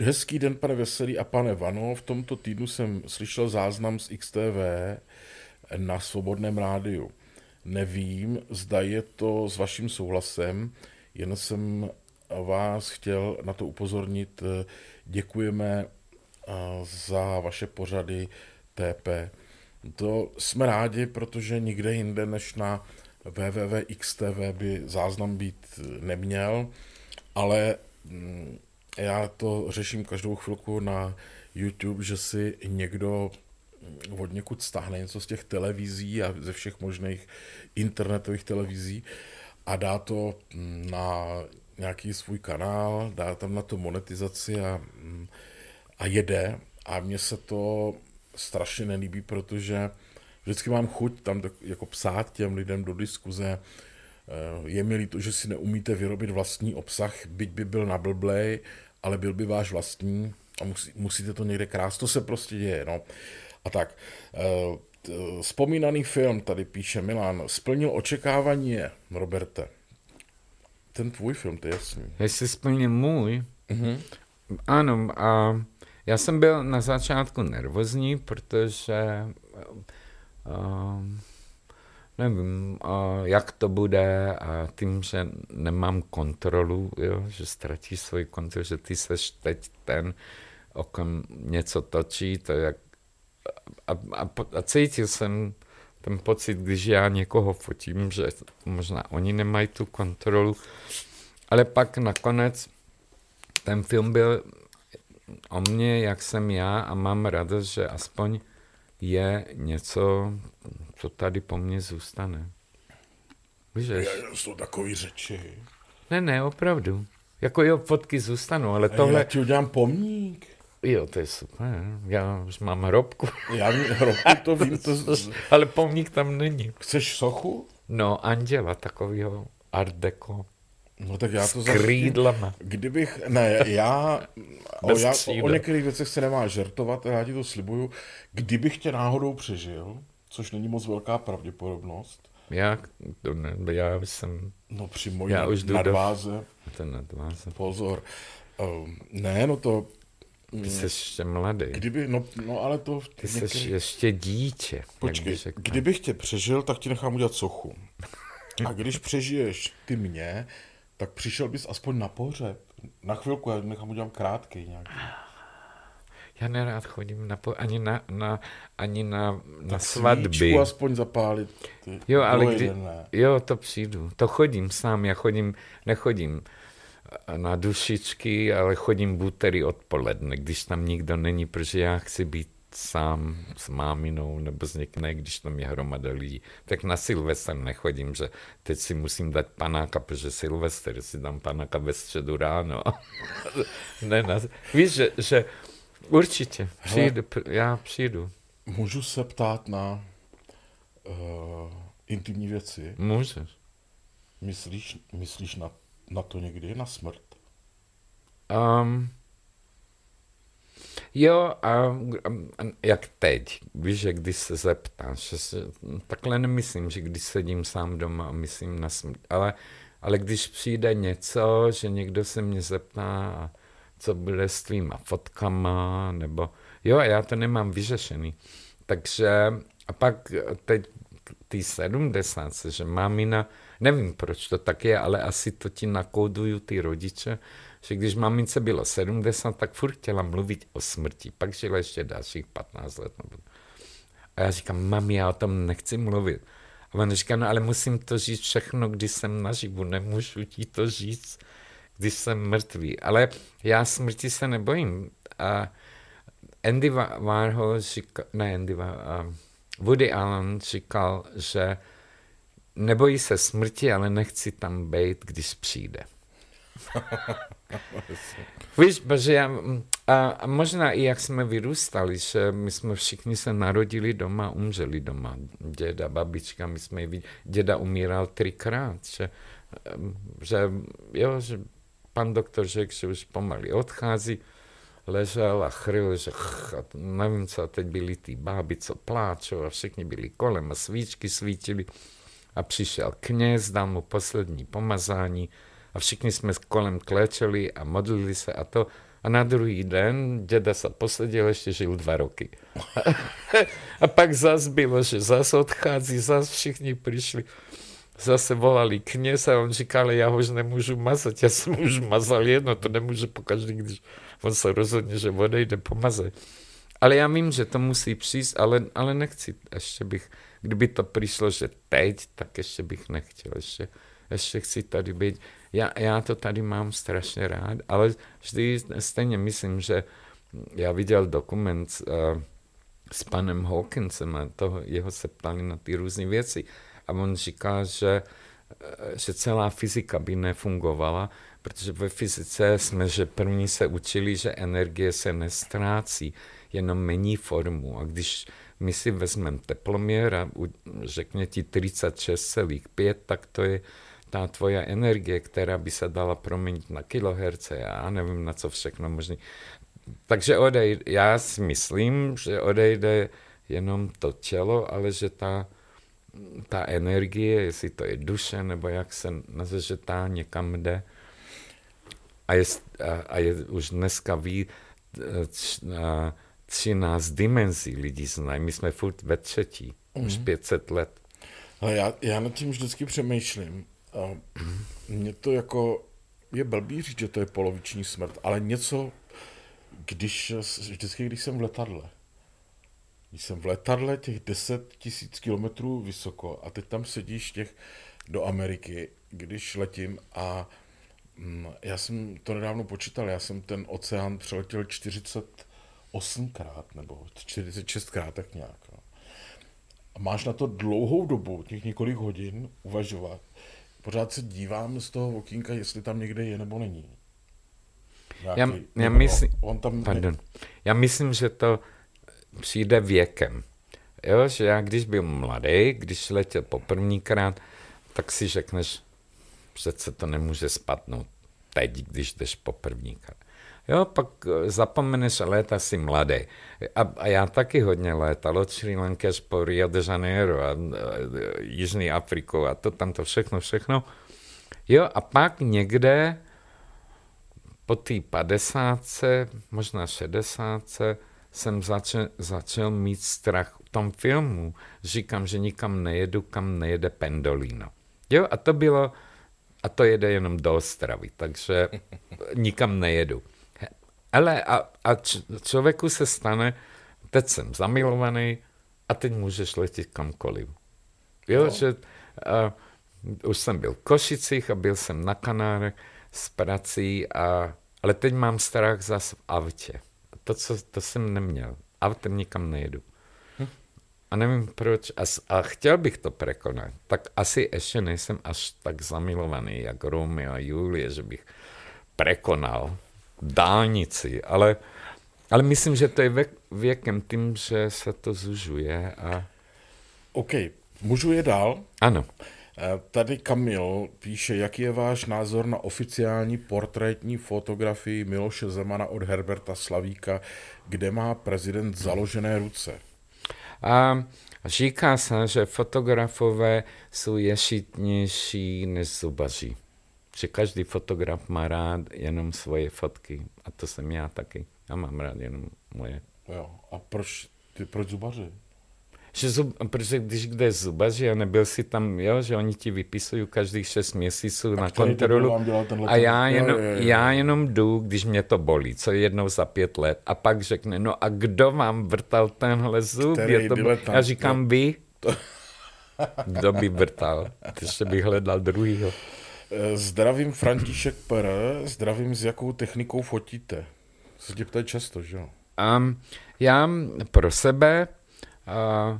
Hezký den, pane Veselý a pane Vano. V tomto týdnu jsem slyšel záznam z XTV na Svobodném rádiu. Nevím, zda je to s vaším souhlasem, jen jsem vás chtěl na to upozornit. Děkujeme za vaše pořady TP. To jsme rádi, protože nikde jinde než na www.xtv by záznam být neměl, ale mm, já to řeším každou chvilku na YouTube, že si někdo od někud stáhne něco z těch televizí a ze všech možných internetových televizí a dá to na nějaký svůj kanál, dá tam na to monetizaci a, a jede. A mně se to strašně nelíbí, protože vždycky mám chuť tam jako psát těm lidem do diskuze, eh, je mi líto, že si neumíte vyrobit vlastní obsah, byť by byl na blblej, ale byl by váš vlastní a musí, musíte to někde krást. To se prostě děje. No. A tak, eh, vzpomínaný film, tady píše Milan, splnil očekávání, Roberte. Ten tvůj film, to je jasný. Jestli splnil můj? Mm-hmm. Ano, a já jsem byl na začátku nervózní, protože uh, nevím, uh, jak to bude a tím, že nemám kontrolu, jo, že ztratíš svoji kontrolu, že ty seš teď ten, o kom něco točí, to jak a, a, a cítil jsem ten pocit, když já někoho fotím, že možná oni nemají tu kontrolu, ale pak nakonec ten film byl o mně, jak jsem já a mám radost, že aspoň je něco, co tady po mně zůstane. Víš? Já jsou takový řeči. Ne, ne, opravdu. Jako jo, fotky zůstanou, ale tohle... Já ti udělám pomník. Jo, to je super. Já už mám hrobku. Já hrobku to vím. To... ale pomník tam není. Chceš sochu? No, anděla takového art deco. No tak já to S krídlama. Kdybych, ne, já, o, já o některých věcech se nemá žertovat, já ti to slibuju. Kdybych tě náhodou přežil, což není moc velká pravděpodobnost. Já, to ne, já jsem... No při mojí já už nadváze. Ten nadváze. Pozor. Um, ne, no to... Ty jsi ještě mladý. Kdyby, no, no ale to... Ty některý... jsi ještě dítě. Počkej, kdybych tě přežil, tak ti nechám udělat sochu. A když přežiješ ty mě, tak přišel bys aspoň na pohřeb. Na chvilku, já nechám udělám krátký nějaký. Já nerád chodím na po, ani na, na, ani na, na svatby. aspoň zapálit. Ty, jo, ale kdy, jo, to přijdu. To chodím sám, já chodím, nechodím na dušičky, ale chodím butery odpoledne, když tam nikdo není, protože já chci být sám s máminou nebo s někým, když tam je hromada lidí. Tak na Silvestr nechodím, že teď si musím dát panáka, protože Silvestr si dám panáka ve středu ráno. ne, na, víš, že, že určitě, přijdu, Hele, já přijdu. Můžu se ptát na uh, intimní věci? Můžeš. Myslíš, myslíš na, na to někdy, na smrt? Um, Jo, a, a jak teď, víš, že když se zeptáš, že se, takhle nemyslím, že když sedím sám doma a myslím na smrt, ale, ale když přijde něco, že někdo se mě zeptá, co bude s tvýma fotkama, nebo jo, já to nemám vyřešený. Takže a pak teď ty 70, že mamina, nevím proč to tak je, ale asi to ti nakódují ty rodiče, že když mamince bylo 70, tak furt chtěla mluvit o smrti. Pak žila ještě dalších 15 let. A já říkám, mami, já o tom nechci mluvit. A on říká, no ale musím to říct všechno, když jsem naživu, nemůžu ti to říct, když jsem mrtvý. Ale já smrti se nebojím. A Andy Warhol říkal, ne Andy Warhol, Woody Allen říkal, že nebojí se smrti, ale nechci tam být, když přijde. Víš, protože já, a, a možná i jak jsme vyrůstali, že my jsme všichni se narodili doma, umřeli doma. Děda, babička, my jsme viděli, děda umíral třikrát, že, že, jo, že pan doktor řekl, že už pomaly odchází, ležel a chryl, že ch, a nevím co, a teď byli ty báby, co pláčou a všichni byli kolem a svíčky svítili a přišel kněz, dal mu poslední pomazání a všichni jsme kolem klečeli a modlili se a to a na druhý den děda se posadil, ještě žil dva roky. a pak zas bylo, že zas odchází, zas všichni přišli. Zase volali kněz a on říkal, já už nemůžu mazat, já jsem už mazal jedno, to nemůžu pokaždé, když on se rozhodne, že odejde pomazat. Ale já vím, že to musí přijít, ale, ale nechci, ještě bych, kdyby to přišlo, že teď, tak ještě bych nechtěl, ještě, ještě chci tady být. Já, já to tady mám strašně rád, ale vždy stejně myslím, že já viděl dokument uh, s panem Hawkinsem a toho, jeho se ptali na ty různé věci. A on říká, že, eh, že celá fyzika by nefungovala, protože ve fyzice jsme, že první se učili, že energie se nestrácí, jenom mení formu. A když my si vezmeme teploměr a řekne ti 36,5, tak to je ta tvoja energie, která by se dala proměnit na kiloherce, já nevím na co všechno možný. Takže odejde, já si myslím, že odejde jenom to tělo, ale že ta, ta energie, jestli to je duše, nebo jak se nazve, že ta někam jde. A je, a, a je už dneska ví, 13 dimenzí lidí znají. My jsme furt ve třetí, mm. už 500 mhm. let. Ale já, já nad tím vždycky přemýšlím. A mě to jako je blbý říct, že to je poloviční smrt, ale něco, když, vždycky, když jsem v letadle, když jsem v letadle těch 10 tisíc kilometrů vysoko a teď tam sedíš těch do Ameriky, když letím a mm, já jsem to nedávno počítal, já jsem ten oceán přeletěl 40 osmkrát nebo 46krát tak nějak. No. A máš na to dlouhou dobu, těch několik hodin, uvažovat. Pořád se dívám z toho okýnka, jestli tam někde je nebo není. Nějaký, já, já, myslím, on tam pardon, já myslím, že to přijde věkem. Jo, že já když byl mladý, když letěl poprvníkrát, tak si řekneš, přece to nemůže spadnout teď, když jdeš poprvníkrát. Jo, pak eh, zapomeneš léta si mladý. A, a já taky hodně létal, od Sri Lanky až po Rio de Janeiro a, a, a Jižní Afriku a to tam to všechno, všechno. Jo, a pak někde po té 50, možná 60, jsem začal, začal mít strach v tom filmu. Říkám, že nikam nejedu, kam nejede Pendolino. Jo, a to bylo, a to jede jenom do Ostravy, takže nikam nejedu. Ale a, a člověku se stane, teď jsem zamilovaný a teď můžeš letět kamkoliv. Jo, no. že uh, už jsem byl v Košicích a byl jsem na Kanárech s prací, a, ale teď mám strach zase v autě. To, co, to jsem neměl. Autem nikam nejedu. Hm. A nevím proč. A, a chtěl bych to překonat. Tak asi ještě nejsem až tak zamilovaný, jak Romeo a Julie, že bych překonal dálnici, ale, ale myslím, že to je věk, věkem tím, že se to zužuje. A... OK, můžu je dál? Ano. Eh, tady Kamil píše, jaký je váš názor na oficiální portrétní fotografii Miloše Zemana od Herberta Slavíka, kde má prezident založené ruce? A říká se, že fotografové jsou ješitnější než zubaři že každý fotograf má rád jenom svoje fotky. A to jsem já taky. Já mám rád jenom moje. Jo. A proč, ty, proč zubaři? Že zub, protože když jde zubaři a nebyl si tam, jo, že oni ti vypisují každých šest měsíců a na kontrolu. A já jenom, jo, jo, jo. já jenom jdu, když mě to bolí, co jednou za pět let. A pak řekne, no a kdo vám vrtal tenhle zub? je to, já říkám, jo. vy. To... Kdo by vrtal? Ještě bych hledal druhýho. Eh, zdravím František Per, zdravím, s jakou technikou fotíte? Se tě ptají často, že jo? Um, já pro sebe uh,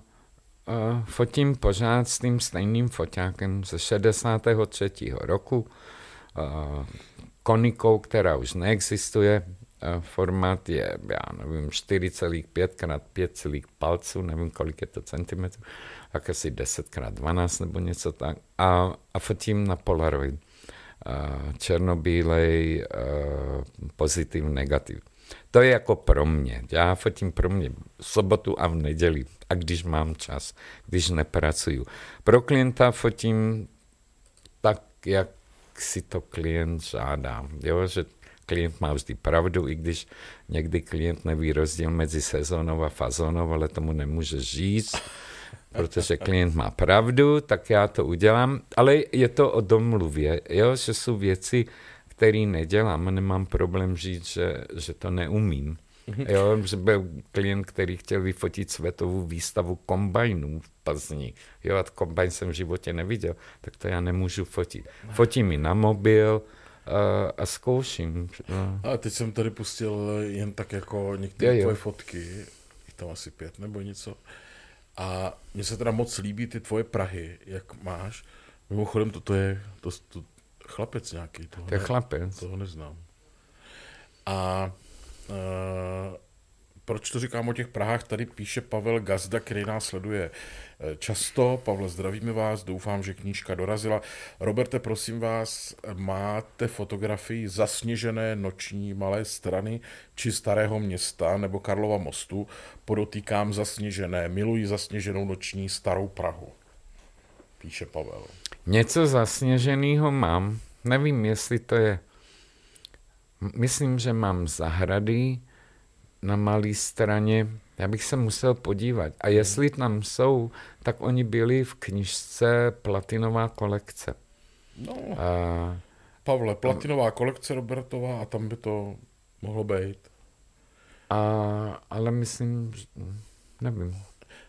uh, fotím pořád s tím stejným foťákem ze 63. roku, uh, konikou, která už neexistuje. Uh, formát je, já nevím, 4,5 x 5 palců, nevím, kolik je to centimetrů tak asi 10 x 12 nebo něco tak. A, a fotím na Polaroid. černobílej, pozitiv, negativ. To je jako pro mě. Já fotím pro mě v sobotu a v neděli. A když mám čas, když nepracuju. Pro klienta fotím tak, jak si to klient žádá. Jo, že klient má vždy pravdu, i když někdy klient neví rozdíl mezi sezónou a fazónou, ale tomu nemůže říct, protože klient má pravdu, tak já to udělám, ale je to o domluvě, jo? že jsou věci, které nedělám nemám problém říct, že, že to neumím. Mhm. Jo, že byl klient, který chtěl vyfotit světovou výstavu kombajnů v Plzni. Jo, a kombajn jsem v životě neviděl, tak to já nemůžu fotit. Fotím mi na mobil, a, a zkouším. No. A teď jsem tady pustil jen tak jako některé tvoje fotky, je tam asi pět nebo něco. A mně se teda moc líbí ty tvoje Prahy, jak máš. Mimochodem, toto je to, to, chlapec nějaký. Toho to je ne, chlapec. Toho neznám. A uh, proč to říkám o těch Prahách, tady píše Pavel Gazda, který nás sleduje často. Pavle, zdravíme vás, doufám, že knížka dorazila. Roberte, prosím vás, máte fotografii zasněžené noční malé strany či starého města nebo Karlova mostu? Podotýkám zasněžené, miluji zasněženou noční starou Prahu, píše Pavel. Něco zasněženého mám, nevím, jestli to je. Myslím, že mám zahrady, na malé straně, já bych se musel podívat. A jestli tam jsou, tak oni byli v knižce Platinová kolekce. No, a, Pavle, Platinová kolekce Robertová a tam by to mohlo být. A, ale myslím, nevím.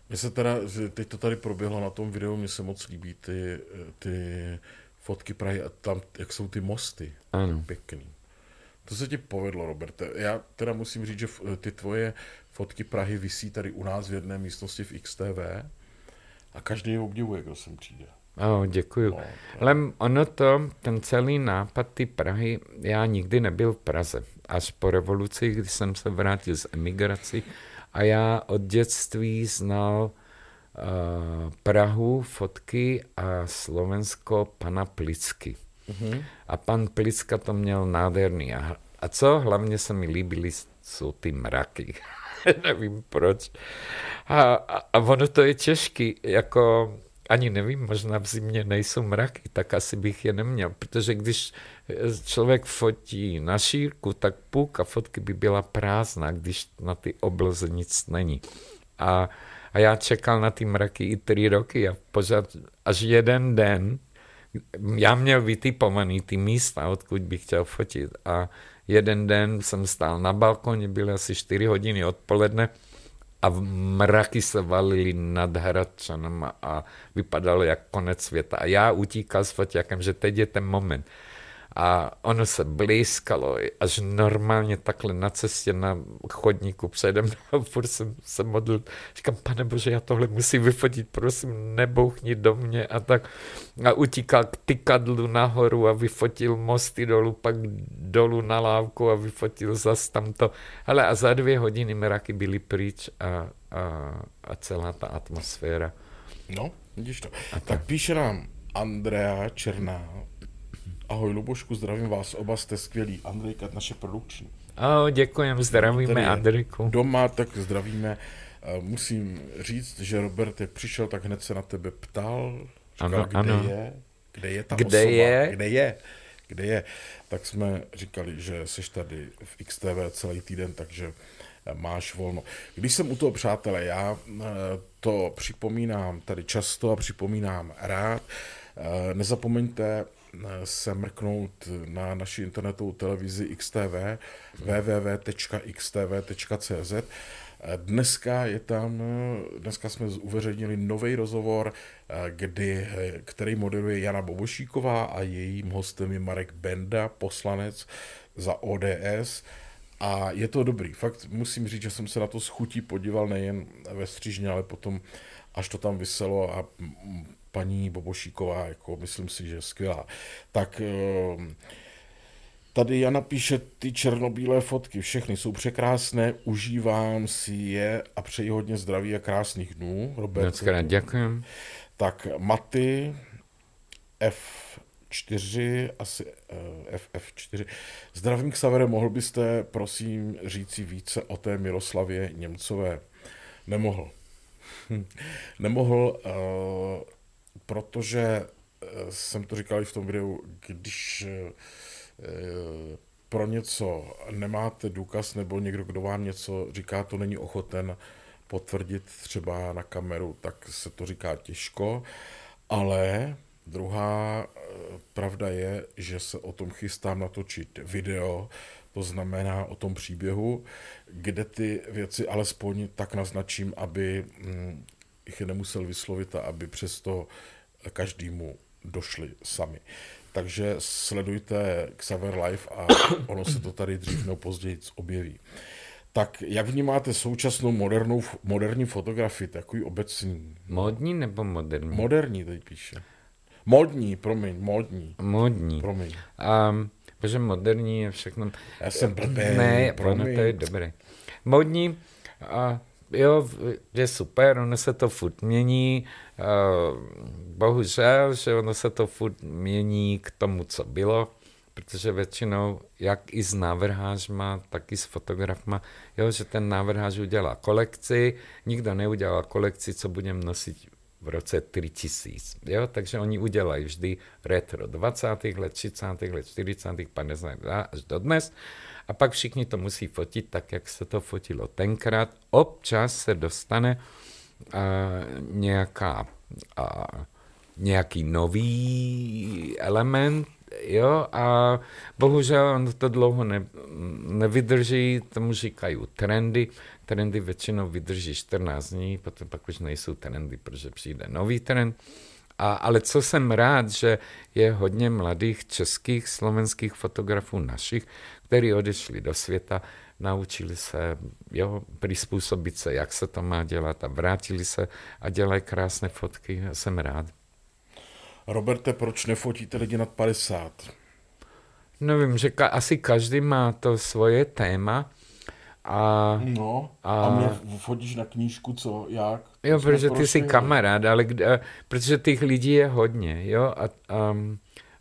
Mně se teda, teď to tady proběhlo na tom videu, mně se moc líbí ty, ty fotky Prahy a tam, jak jsou ty mosty. Ano. Pěkný. To se ti povedlo, Roberte. Já teda musím říct, že ty tvoje fotky Prahy visí tady u nás v jedné místnosti v XTV a každý je obdivuje, kdo sem přijde. Oh, děkuju. No, Ale ono to, ten celý nápad ty Prahy, já nikdy nebyl v Praze. Až po revoluci, když jsem se vrátil z emigraci a já od dětství znal uh, Prahu, fotky a Slovensko pana Plicky. Mm-hmm. A pan Pliska to měl nádherný. A, a co hlavně se mi líbily, jsou ty mraky. nevím proč. A, a, a ono to je těžký, jako ani nevím, možná v zimě nejsou mraky, tak asi bych je neměl, protože když člověk fotí na šírku, tak půlka fotky by byla prázdná, když na ty obloze nic není. A, a já čekal na ty mraky i tři roky a pořád až jeden den já měl vytipovaný ty místa, odkud bych chtěl fotit a jeden den jsem stál na balkoně, byly asi 4 hodiny odpoledne a mraky se valily nad Hradčanem a vypadalo jak konec světa. A já utíkal s foťákem, že teď je ten moment a ono se blízkalo, až normálně takhle na cestě na chodníku přede mnou, furt jsem se modlil, říkám, pane bože, já tohle musím vyfotit, prosím, nebouchni do mě a tak. A utíkal k tykadlu nahoru a vyfotil mosty dolů, pak dolů na lávku a vyfotil zas tamto. Ale a za dvě hodiny mraky byly pryč a, a, a celá ta atmosféra. No, vidíš to. A tak píše nám Andrea Černá, Ahoj Lubošku, zdravím vás, oba jste skvělí. Andrejka, naše produkční. Ahoj, děkujeme, zdravíme Andrejku. Doma, tak zdravíme. Eh, musím říct, že Robert, jak přišel, tak hned se na tebe ptal, říkal, ano, kde ano. je, kde je ta kde osoba, je? kde je, kde je. Tak jsme říkali, že jsi tady v XTV celý týden, takže eh, máš volno. Když jsem u toho, přátelé, já eh, to připomínám tady často a připomínám rád, nezapomeňte se mrknout na naši internetovou televizi XTV www.xtv.cz Dneska je tam, dneska jsme uveřejnili nový rozhovor, kdy, který moderuje Jana Bobošíková a jejím hostem je Marek Benda, poslanec za ODS. A je to dobrý. Fakt musím říct, že jsem se na to schutí podíval nejen ve střížně, ale potom, až to tam vyselo a paní Bobošíková, jako myslím si, že skvělá. Tak ehm, tady Jana píše ty černobílé fotky, všechny jsou překrásné, užívám si je a přeji hodně zdraví a krásných dnů. Robert. děkuji. Tak Maty, F4, asi eh, FF4. Zdravím k Savere, mohl byste prosím říci více o té Miroslavě Němcové? Nemohl. Nemohl, uh, protože eh, jsem to říkal i v tom videu, když eh, pro něco nemáte důkaz nebo někdo, kdo vám něco říká, to není ochoten potvrdit třeba na kameru, tak se to říká těžko, ale druhá eh, pravda je, že se o tom chystám natočit video, to znamená o tom příběhu, kde ty věci alespoň tak naznačím, aby hm, jich nemusel vyslovit a aby přesto každému došli sami. Takže sledujte Xaver Live a ono se to tady dřív nebo později objeví. Tak jak vnímáte současnou modernou, moderní fotografii, takový obecný? Modní nebo moderní? Moderní teď píše. Modní, promiň, modní. Modní. Promiň. Um, protože moderní je všechno... Já jsem blbý, Ne, promiň. ono to je dobré. Modní, a jo, je super, ono se to furt mění, bohužel, že ono se to furt mění k tomu, co bylo, protože většinou, jak i s návrhářma, tak i s fotografma, jo, že ten návrhář udělá kolekci, nikdo neudělá kolekci, co budeme nosit v roce 3000. Jo? Takže oni udělají vždy retro 20. let, 30. let, 40. 50. až do dnes. A pak všichni to musí fotit tak, jak se to fotilo tenkrát. Občas se dostane uh, nějaká, uh, nějaký nový element, jo, a bohužel on to dlouho ne, nevydrží, tomu říkají trendy, trendy většinou vydrží 14 dní, potom pak už nejsou trendy, protože přijde nový trend. A, ale co jsem rád, že je hodně mladých českých, slovenských fotografů našich, kteří odešli do světa, naučili se jo, přizpůsobit se, jak se to má dělat a vrátili se a dělají krásné fotky. Já jsem rád. Roberte, proč nefotíte lidi nad 50? Nevím, že ka- asi každý má to svoje téma. A, no, a, a mě fotíš na knížku, co, jak? Jo, protože ty jsi kamarád, ale kde, protože těch lidí je hodně, jo, a, a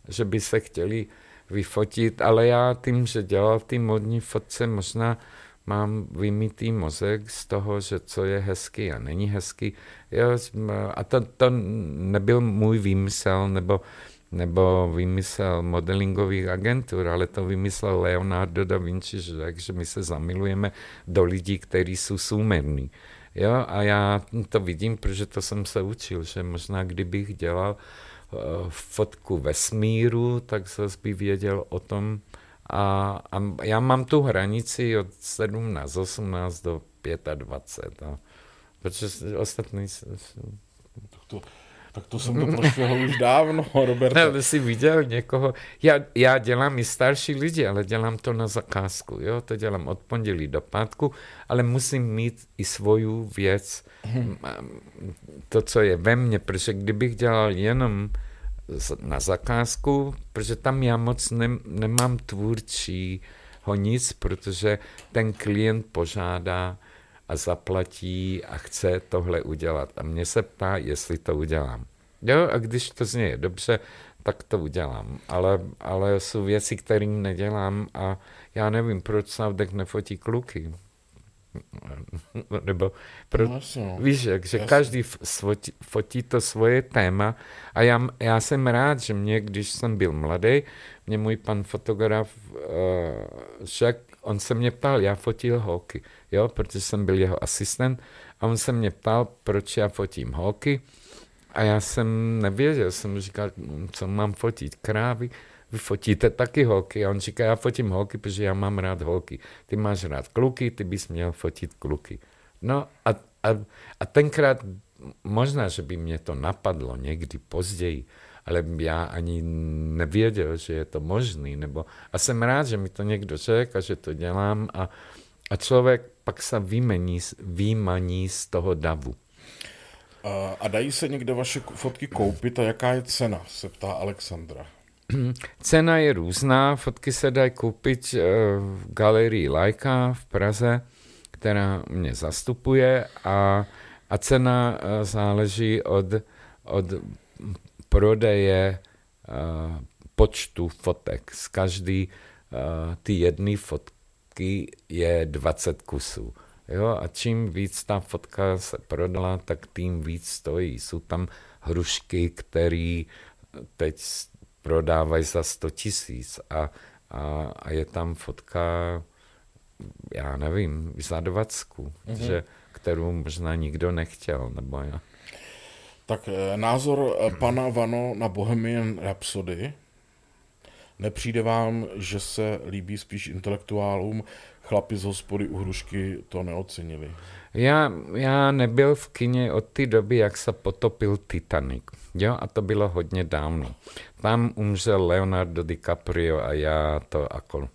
že by se chtěli vyfotit, ale já tím, že dělal ty modní fotce, možná mám vymítý mozek z toho, že co je hezký a není hezký. Jo, a to, to nebyl můj výmysl, nebo, nebo výmysl modelingových agentur, ale to vymyslel Leonardo da Vinci, že, že my se zamilujeme do lidí, kteří jsou soumerní. Jo, a já to vidím, protože to jsem se učil, že možná kdybych dělal uh, fotku vesmíru, tak zase by věděl o tom, a, a já mám tu hranici od 17, 18 do 25. A, protože ostatní... Tak to, tak to jsem to prošel už dávno, Robert. Ale jsi viděl někoho, já, já dělám i starší lidi, ale dělám to na zakázku, jo, to dělám od pondělí do pátku, ale musím mít i svoju věc, hmm. to, co je ve mně, protože kdybych dělal jenom na zakázku, protože tam já moc ne, nemám tvůrčího nic, protože ten klient požádá a zaplatí a chce tohle udělat. A mě se ptá, jestli to udělám. Jo, a když to zně dobře, tak to udělám. Ale, ale jsou věci, které nedělám a já nevím, proč Savdek nefotí kluky. Nebo pro, no, víš, jak, že jasný. každý fotí, fotí to svoje téma a já, já jsem rád, že mě, když jsem byl mladý, mě můj pan fotograf uh, řekl, on se mě ptal, já fotil holky, jo, protože jsem byl jeho asistent a on se mě ptal, proč já fotím holky a já jsem nevěděl, jsem říkal, co mám fotit, krávy, vy fotíte taky holky. A on říká, já fotím holky, protože já mám rád holky. Ty máš rád kluky, ty bys měl fotit kluky. No a, a, a tenkrát možná, že by mě to napadlo někdy později, ale já ani nevěděl, že je to možný. Nebo, a jsem rád, že mi to někdo řekl a že to dělám a, a člověk pak se vymení, vymaní z toho davu. A dají se někde vaše fotky koupit a jaká je cena, se ptá Alexandra. Cena je různá, fotky se dají koupit eh, v galerii Lajka v Praze, která mě zastupuje a, a cena eh, záleží od, od prodeje uh, počtu fotek. Z každý ty jedné fotky je 20 kusů. Jo, a čím víc ta fotka se prodala, tak tím víc stojí. Jsou tam hrušky, které teď prodávají za 100 tisíc a a, a je tam fotka, já nevím, za dvacku, mm-hmm. že, kterou možná nikdo nechtěl, nebo já. Tak eh, názor eh, pana Vano na Bohemian Rhapsody. Nepřijde vám, že se líbí spíš intelektuálům, chlapi z hospody u hrušky to neocenili? Já, já nebyl v kině od té doby, jak se potopil Titanic. Jo, a to bylo hodně dávno. Tam umřel Leonardo DiCaprio a já to jako...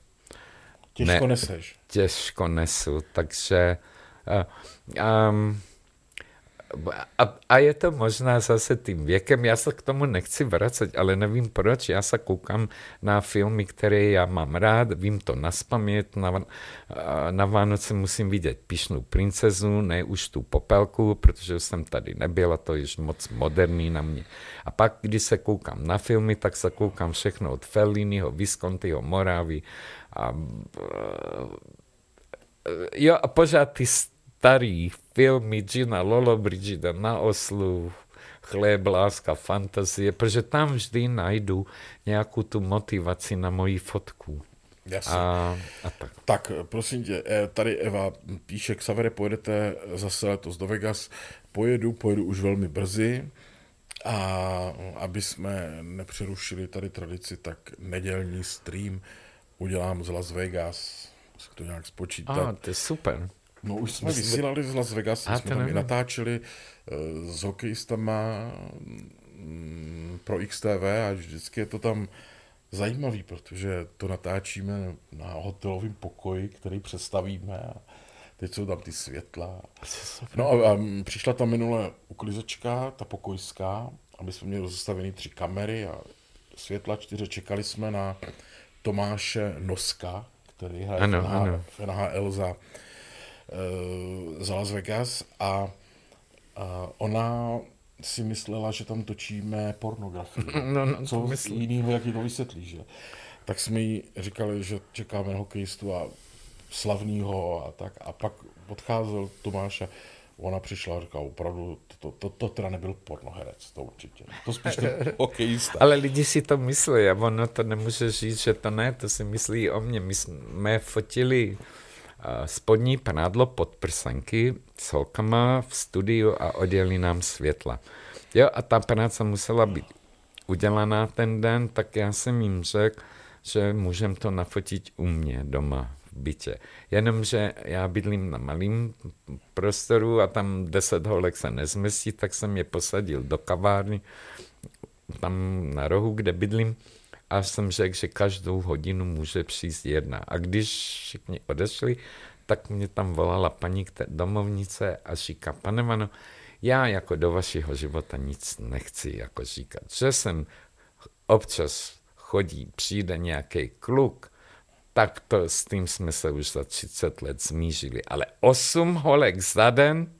Těžko ne, neseš. Těžko nesu, takže... Uh, um, a, a je to možná zase tím věkem, já se k tomu nechci vracet, ale nevím proč, já se koukám na filmy, které já mám rád, vím to naspamět, na, na Vánoce musím vidět Pišnou princezu, ne už tu popelku, protože jsem tady nebyl a to je moc moderní na mě. A pak, když se koukám na filmy, tak se koukám všechno od Felliniho, Viscontiho, Moravy a jo, a pořád ty starý filmy Gina Lollobrigida na oslu, chléb, láska, fantazie, protože tam vždy najdu nějakou tu motivaci na moji fotku. Jasně. A, a tak. tak, prosím tě, eh, tady Eva píše, Xavere, pojedete zase letos do Vegas. Pojedu, pojedu už velmi brzy. A aby jsme nepřerušili tady tradici, tak nedělní stream udělám z Las Vegas. Musím to nějak spočítat. A, to je super. No už jsme Myslím, vysílali z Las Vegas, jsme tam i natáčeli uh, s hokejistama um, pro XTV a vždycky je to tam zajímavý, protože to natáčíme na hotelovém pokoji, který představíme a teď jsou tam ty světla. No a, a přišla tam minule uklizečka, ta pokojská, aby jsme měli zastavený tři kamery a světla čtyři. Čekali jsme na Tomáše Noska, který hraje ano, v, NHL, ano. v NHL za Eh, z Las Vegas a, a ona si myslela, že tam točíme pornografii. No, no, Co jiného, jak ji to vysvětlí, že? Tak jsme jí říkali, že čekáme hokejistu a slavného a tak. A pak odcházel Tomáš a ona přišla a říkala, opravdu, to, to, to teda nebyl pornoherec, to určitě. To spíš ten hokejista. Ale lidi si to myslí a ono to nemůže říct, že to ne, to si myslí o mně. My jsme fotili spodní prádlo podprsenky s holkama v studiu a oddělili nám světla. Jo, a ta práce musela být udělaná ten den, tak já jsem jim řekl, že můžem to nafotit u mě doma v bytě. Jenomže já bydlím na malém prostoru a tam deset holek se nezmestí, tak jsem je posadil do kavárny, tam na rohu, kde bydlím a jsem řekl, že každou hodinu může přijít jedna. A když všichni odešli, tak mě tam volala paní k té domovnice a říká, pane Vano, já jako do vašeho života nic nechci jako říkat. Že jsem občas chodí, přijde nějaký kluk, tak to s tím jsme se už za 30 let zmířili. Ale 8 holek za den,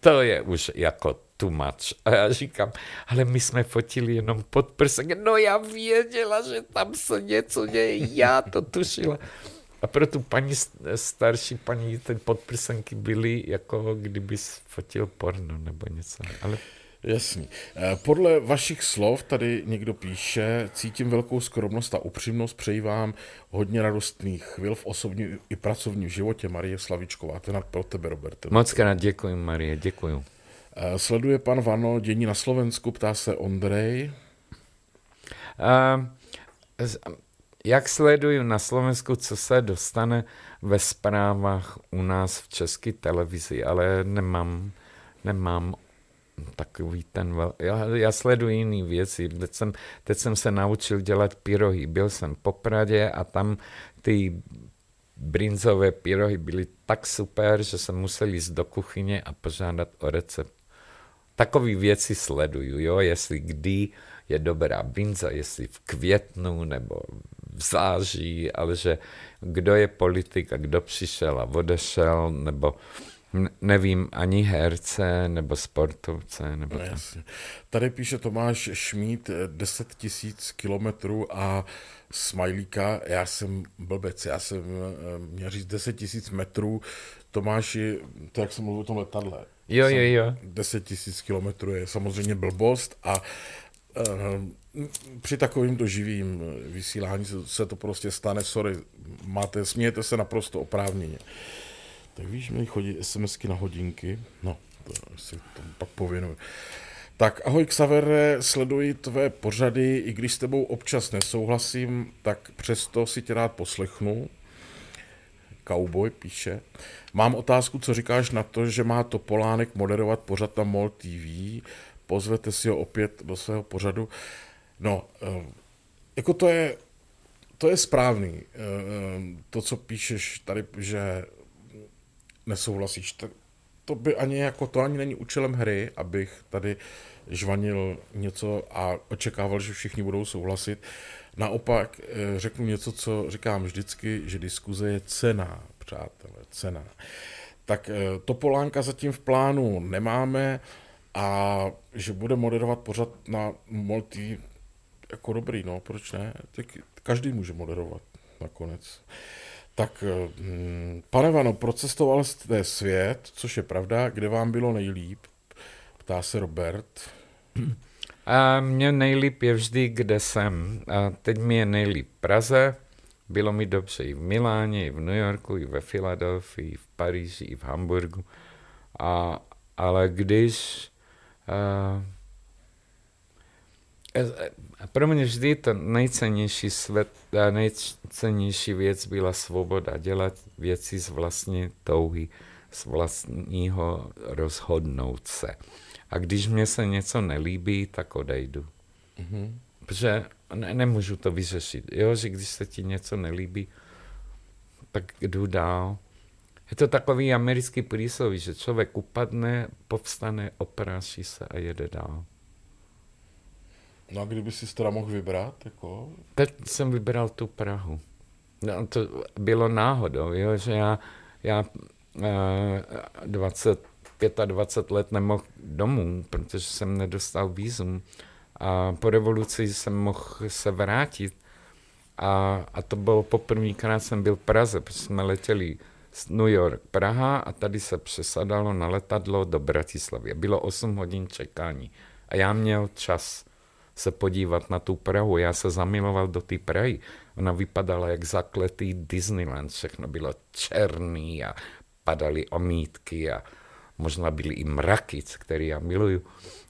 to je už jako too much. A já říkám, ale my jsme fotili jenom pod prsek. No já věděla, že tam se něco děje, já to tušila. A pro tu paní starší paní ty podprsenky byly, jako kdyby fotil porno nebo něco. Ale Jasný. Eh, podle vašich slov tady někdo píše, cítím velkou skromnost a upřímnost, přeji vám hodně radostných chvil v osobním i pracovním životě. Marie Slavičková, to je pro tebe, Robert. Moc krát děkuji, Marie, děkuji. Eh, sleduje pan Vano dění na Slovensku, ptá se Ondrej. Uh, jak sleduju na Slovensku, co se dostane ve zprávách u nás v české televizi, ale nemám, nemám takový ten vel... já, já sleduji jiné věci. Teď jsem, teď jsem se naučil dělat pyrohy. Byl jsem po Pradě a tam ty brinzové pyrohy byly tak super, že jsem musel jít do kuchyně a požádat o recept takové věci sleduju, jo, jestli kdy je dobrá brinza, jestli v květnu nebo v září, ale že kdo je politik a kdo přišel a odešel, nebo nevím, ani herce, nebo sportovce, nebo no, tak. Tady píše Tomáš Šmít 10 eh, tisíc kilometrů a smajlíka, já jsem blbec, já jsem eh, měl říct 10 tisíc metrů, Tomáši, to jak jsem mluvil o tom letadle, Jo, jo, jo. 10 tisíc kilometrů je samozřejmě blbost a při takovýmto živým vysílání se to prostě stane, sorry, máte, smějete se naprosto oprávněně. Tak víš, mi chodí SMSky na hodinky, no, to si tomu pak pověnuju. Tak ahoj Xavere, sleduji tvé pořady, i když s tebou občas nesouhlasím, tak přesto si tě rád poslechnu. Cowboy píše. Mám otázku, co říkáš na to, že má Topolánek moderovat pořad na MOL TV, pozvete si ho opět do svého pořadu. No, eh, jako to je, to je správný, eh, eh, to, co píšeš tady, že nesouhlasíš, to by ani jako, to ani není účelem hry, abych tady žvanil něco a očekával, že všichni budou souhlasit. Naopak řeknu něco, co říkám vždycky, že diskuze je cená, přátelé, cená. Tak Topolánka zatím v plánu nemáme a že bude moderovat pořad na Multi, jako dobrý, no, proč ne? Tak každý může moderovat nakonec. Tak, hm, pane Vano, procestoval jste svět, což je pravda, kde vám bylo nejlíp? Ptá se Robert. A mně nejlíp je vždy, kde jsem. A teď mi je nejlíp Praze, bylo mi dobře i v Miláně, i v New Yorku, i ve Filadelfii, i v Paříži, i v Hamburgu. A, ale když uh, pro mě vždy to nejcennější svět, nejcennější věc byla svoboda, dělat věci z vlastní touhy, z vlastního rozhodnout se. A když mě se něco nelíbí, tak odejdu. Mm-hmm. Protože ne, nemůžu to vyřešit. Jo, že když se ti něco nelíbí, tak jdu dál. Je to takový americký prísloví, že člověk upadne, povstane, opráší se a jede dál. No a kdyby si teda mohl vybrat? Jako? Teď jsem vybral tu Prahu. No, to bylo náhodou, jo, že já, já 20, eh, 25 let nemohl domů, protože jsem nedostal vízum. A po revoluci jsem mohl se vrátit. A, a to bylo poprvýkrát jsem byl v Praze, protože jsme letěli z New York, Praha a tady se přesadalo na letadlo do Bratislavy. Bylo 8 hodin čekání a já měl čas se podívat na tu Prahu. Já se zamiloval do té Prahy. Ona vypadala jak zakletý Disneyland, všechno bylo černý a padaly omítky a možná byly i mraky, které já miluju.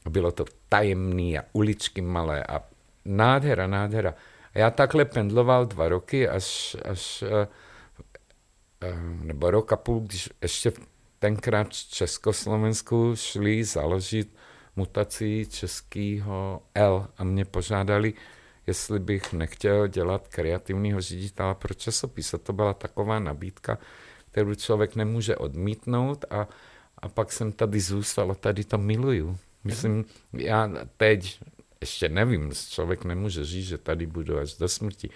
Bylo to tajemný a uličky malé a nádhera, nádhera. A já takhle pendloval dva roky, až, až eh, eh, nebo rok a půl, když ještě tenkrát v Československu šli založit mutací českého L a mě požádali, jestli bych nechtěl dělat kreativního ředitele pro časopis. A to byla taková nabídka, kterou člověk nemůže odmítnout a, a pak jsem tady zůstal a tady to miluju. Myslím, já teď ještě nevím, člověk nemůže říct, že tady budu až do smrti,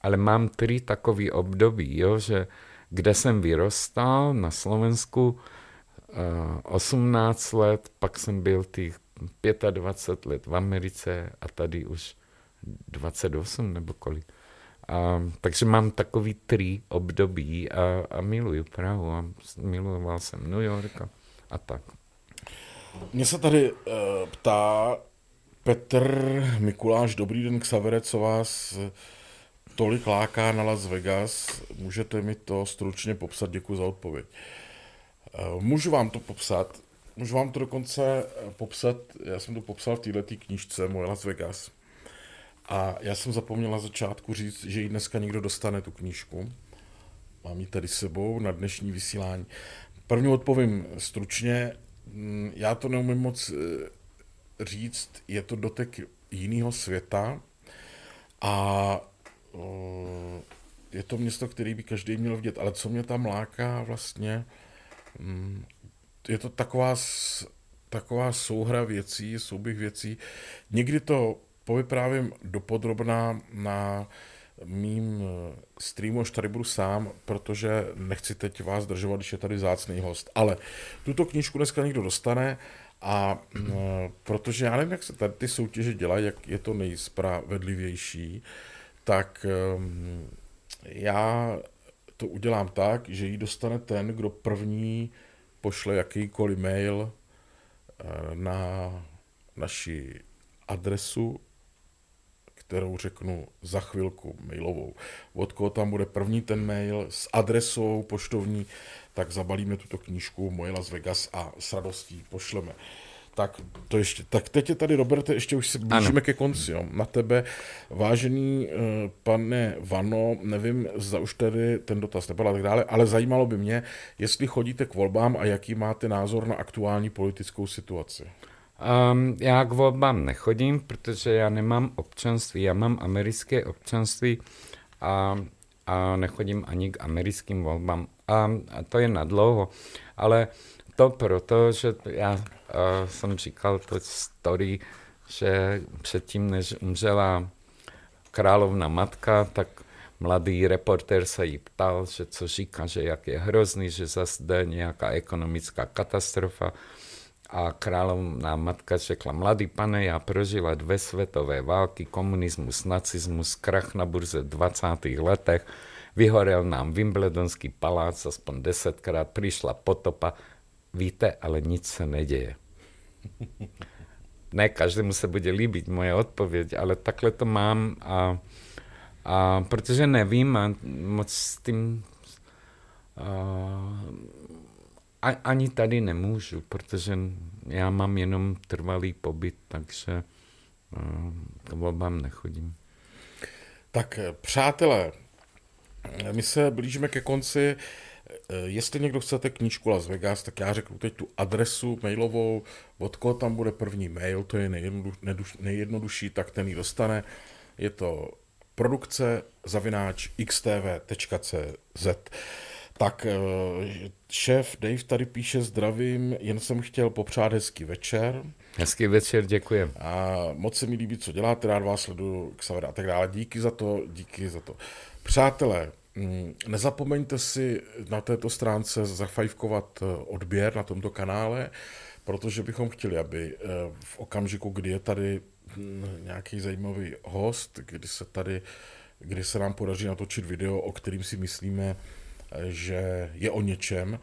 ale mám tři takové období, jo, že kde jsem vyrostal na Slovensku, 18 let, pak jsem byl těch 25 let v Americe a tady už 28 nebo kolik. A, takže mám takový tři období a, a miluju Prahu a miloval jsem New York a, a tak. Mně se tady uh, ptá Petr Mikuláš, dobrý den, Xavere, co vás tolik láká na Las Vegas. Můžete mi to stručně popsat, děkuji za odpověď. Eh, můžu vám to popsat, můžu vám to dokonce eh, popsat, já jsem to popsal v této knížce Moje Las Vegas. A já jsem zapomněl na začátku říct, že ji dneska někdo dostane, tu knížku. Mám ji tady sebou na dnešní vysílání. První odpovím stručně. Mm, já to neumím moc eh, říct, je to dotek jiného světa a je to město, který by každý měl vidět. Ale co mě tam láká vlastně, je to taková, taková souhra věcí, souběh věcí. Někdy to povyprávím dopodrobná na mým eh, streamu, až tady budu sám, protože nechci teď vás držovat, když je tady zácný host. Ale tuto knížku dneska někdo dostane a mm, protože já nevím, jak se tady ty soutěže dělají, jak je to nejspravedlivější, tak um, já to udělám tak, že ji dostane ten, kdo první pošle jakýkoliv mail eh, na naši adresu, kterou řeknu za chvilku mailovou. Od koho tam bude první ten mail s adresou poštovní, tak zabalíme tuto knížku Moje Las Vegas a s radostí pošleme. Tak to ještě, tak teď je tady, Roberte, ještě už se blížíme ano. ke konci, jo. Na tebe, vážený uh, pane Vano, nevím, zda už tady ten dotaz nebyl a tak dále, ale zajímalo by mě, jestli chodíte k volbám a jaký máte názor na aktuální politickou situaci. Um, já k volbám nechodím, protože já nemám občanství, já mám americké občanství a, a nechodím ani k americkým volbám. A, a to je na dlouho. Ale to proto, že já uh, jsem říkal to story, že předtím, než umřela královna matka, tak mladý reportér se jí ptal, že co říká, že jak je hrozný, že zase jde nějaká ekonomická katastrofa. A královná matka řekla, mladý pane, já prožila dvě světové války, komunismus, nacismus, krach na burze v 20. letech, vyhorel nám Wimbledonský palác, aspoň desetkrát přišla potopa, víte, ale nic se neděje. Ne každému se bude líbit moje odpověď, ale takhle to mám a, a protože nevím a moc s tím a, ani tady nemůžu, protože já mám jenom trvalý pobyt, takže k volbám nechodím. Tak přátelé, my se blížíme ke konci. Jestli někdo chcete knížku Las Vegas, tak já řeknu teď tu adresu mailovou, od koho tam bude první mail, to je nejjednodušší, tak ten ji dostane. Je to produkce zavináč xtv.cz. Tak eh, šéf Dave tady píše zdravím, jen jsem chtěl popřát hezký večer. Hezký večer, děkuji. A moc se mi líbí, co děláte, rád vás sleduju, Xaver a tak dále. Díky za to, díky za to. Přátelé, mm, nezapomeňte si na této stránce zafajfkovat eh, odběr na tomto kanále, protože bychom chtěli, aby eh, v okamžiku, kdy je tady hm, nějaký zajímavý host, kdy se tady, kdy se nám podaří natočit video, o kterým si myslíme, že je o něčem,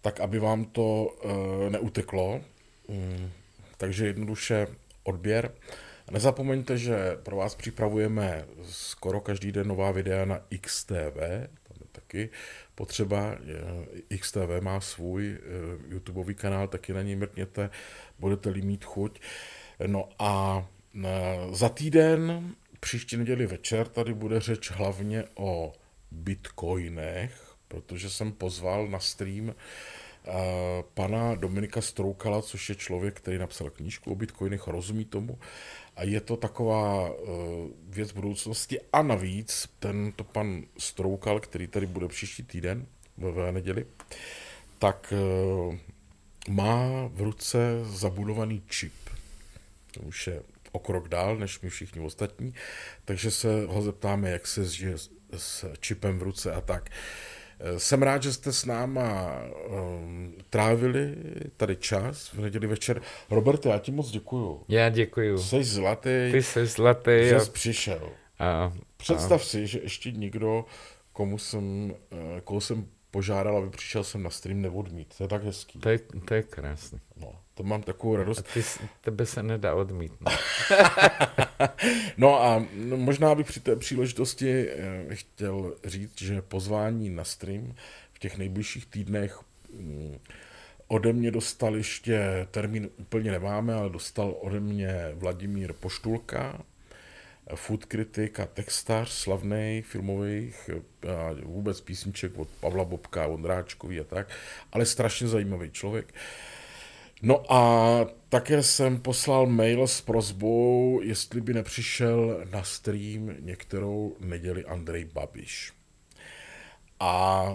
tak aby vám to uh, neuteklo. Um, takže jednoduše odběr. Nezapomeňte, že pro vás připravujeme skoro každý den nová videa na XTV, tam je taky potřeba. XTV má svůj uh, YouTubeový kanál, taky na něj mrkněte, budete-li mít chuť. No a za týden, příští neděli večer, tady bude řeč hlavně o bitcoinech, protože jsem pozval na stream uh, pana Dominika Stroukala, což je člověk, který napsal knížku o bitcoinech, rozumí tomu a je to taková uh, věc budoucnosti a navíc tento pan Stroukal, který tady bude příští týden ve neděli, tak uh, má v ruce zabudovaný čip. To už je o krok dál, než my všichni ostatní, takže se ho zeptáme, jak se žije s čipem v ruce a tak. Uh, jsem rád, že jste s náma um, trávili tady čas v neděli večer. Robert, já ti moc děkuju. Já děkuju. Jsi zlatý. Ty jsi zlatý. Že a... jsi přišel. A, Představ a... si, že ještě někdo, komu jsem, eh, koho jsem požádal, aby přišel sem na stream, neodmít. To je tak hezký. To je, to je krásný. No, to mám takovou radost. A ty, tebe se nedá odmítnout. no a možná bych při té příležitosti eh, chtěl říct, že pozvání na stream v těch nejbližších týdnech mm, ode mě dostal ještě, termín úplně nemáme, ale dostal ode mě Vladimír Poštulka, food kritik a textař slavný filmových a vůbec písniček od Pavla Bobka, Ondráčkový a tak, ale strašně zajímavý člověk. No a také jsem poslal mail s prozbou, jestli by nepřišel na stream některou neděli Andrej Babiš. A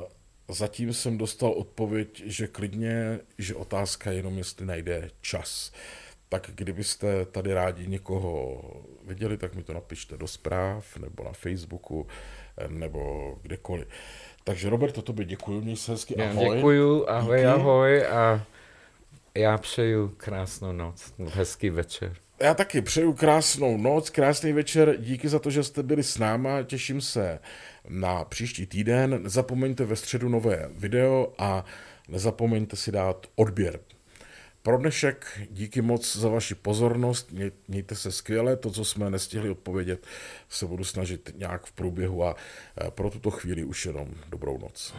zatím jsem dostal odpověď, že klidně, že otázka je jenom, jestli najde čas. Tak kdybyste tady rádi někoho viděli, tak mi to napište do zpráv, nebo na Facebooku, nebo kdekoliv. Takže Robert, to by děkuji, měj se hezky, ahoj. Děkuju, ahoj, Díky. ahoj a já přeju krásnou noc, hezký večer. Já taky přeju krásnou noc, krásný večer, díky za to, že jste byli s náma, těším se na příští týden. Nezapomeňte ve středu nové video a nezapomeňte si dát odběr. Pro dnešek díky moc za vaši pozornost, mějte se skvěle, to, co jsme nestihli odpovědět, se budu snažit nějak v průběhu a pro tuto chvíli už jenom dobrou noc.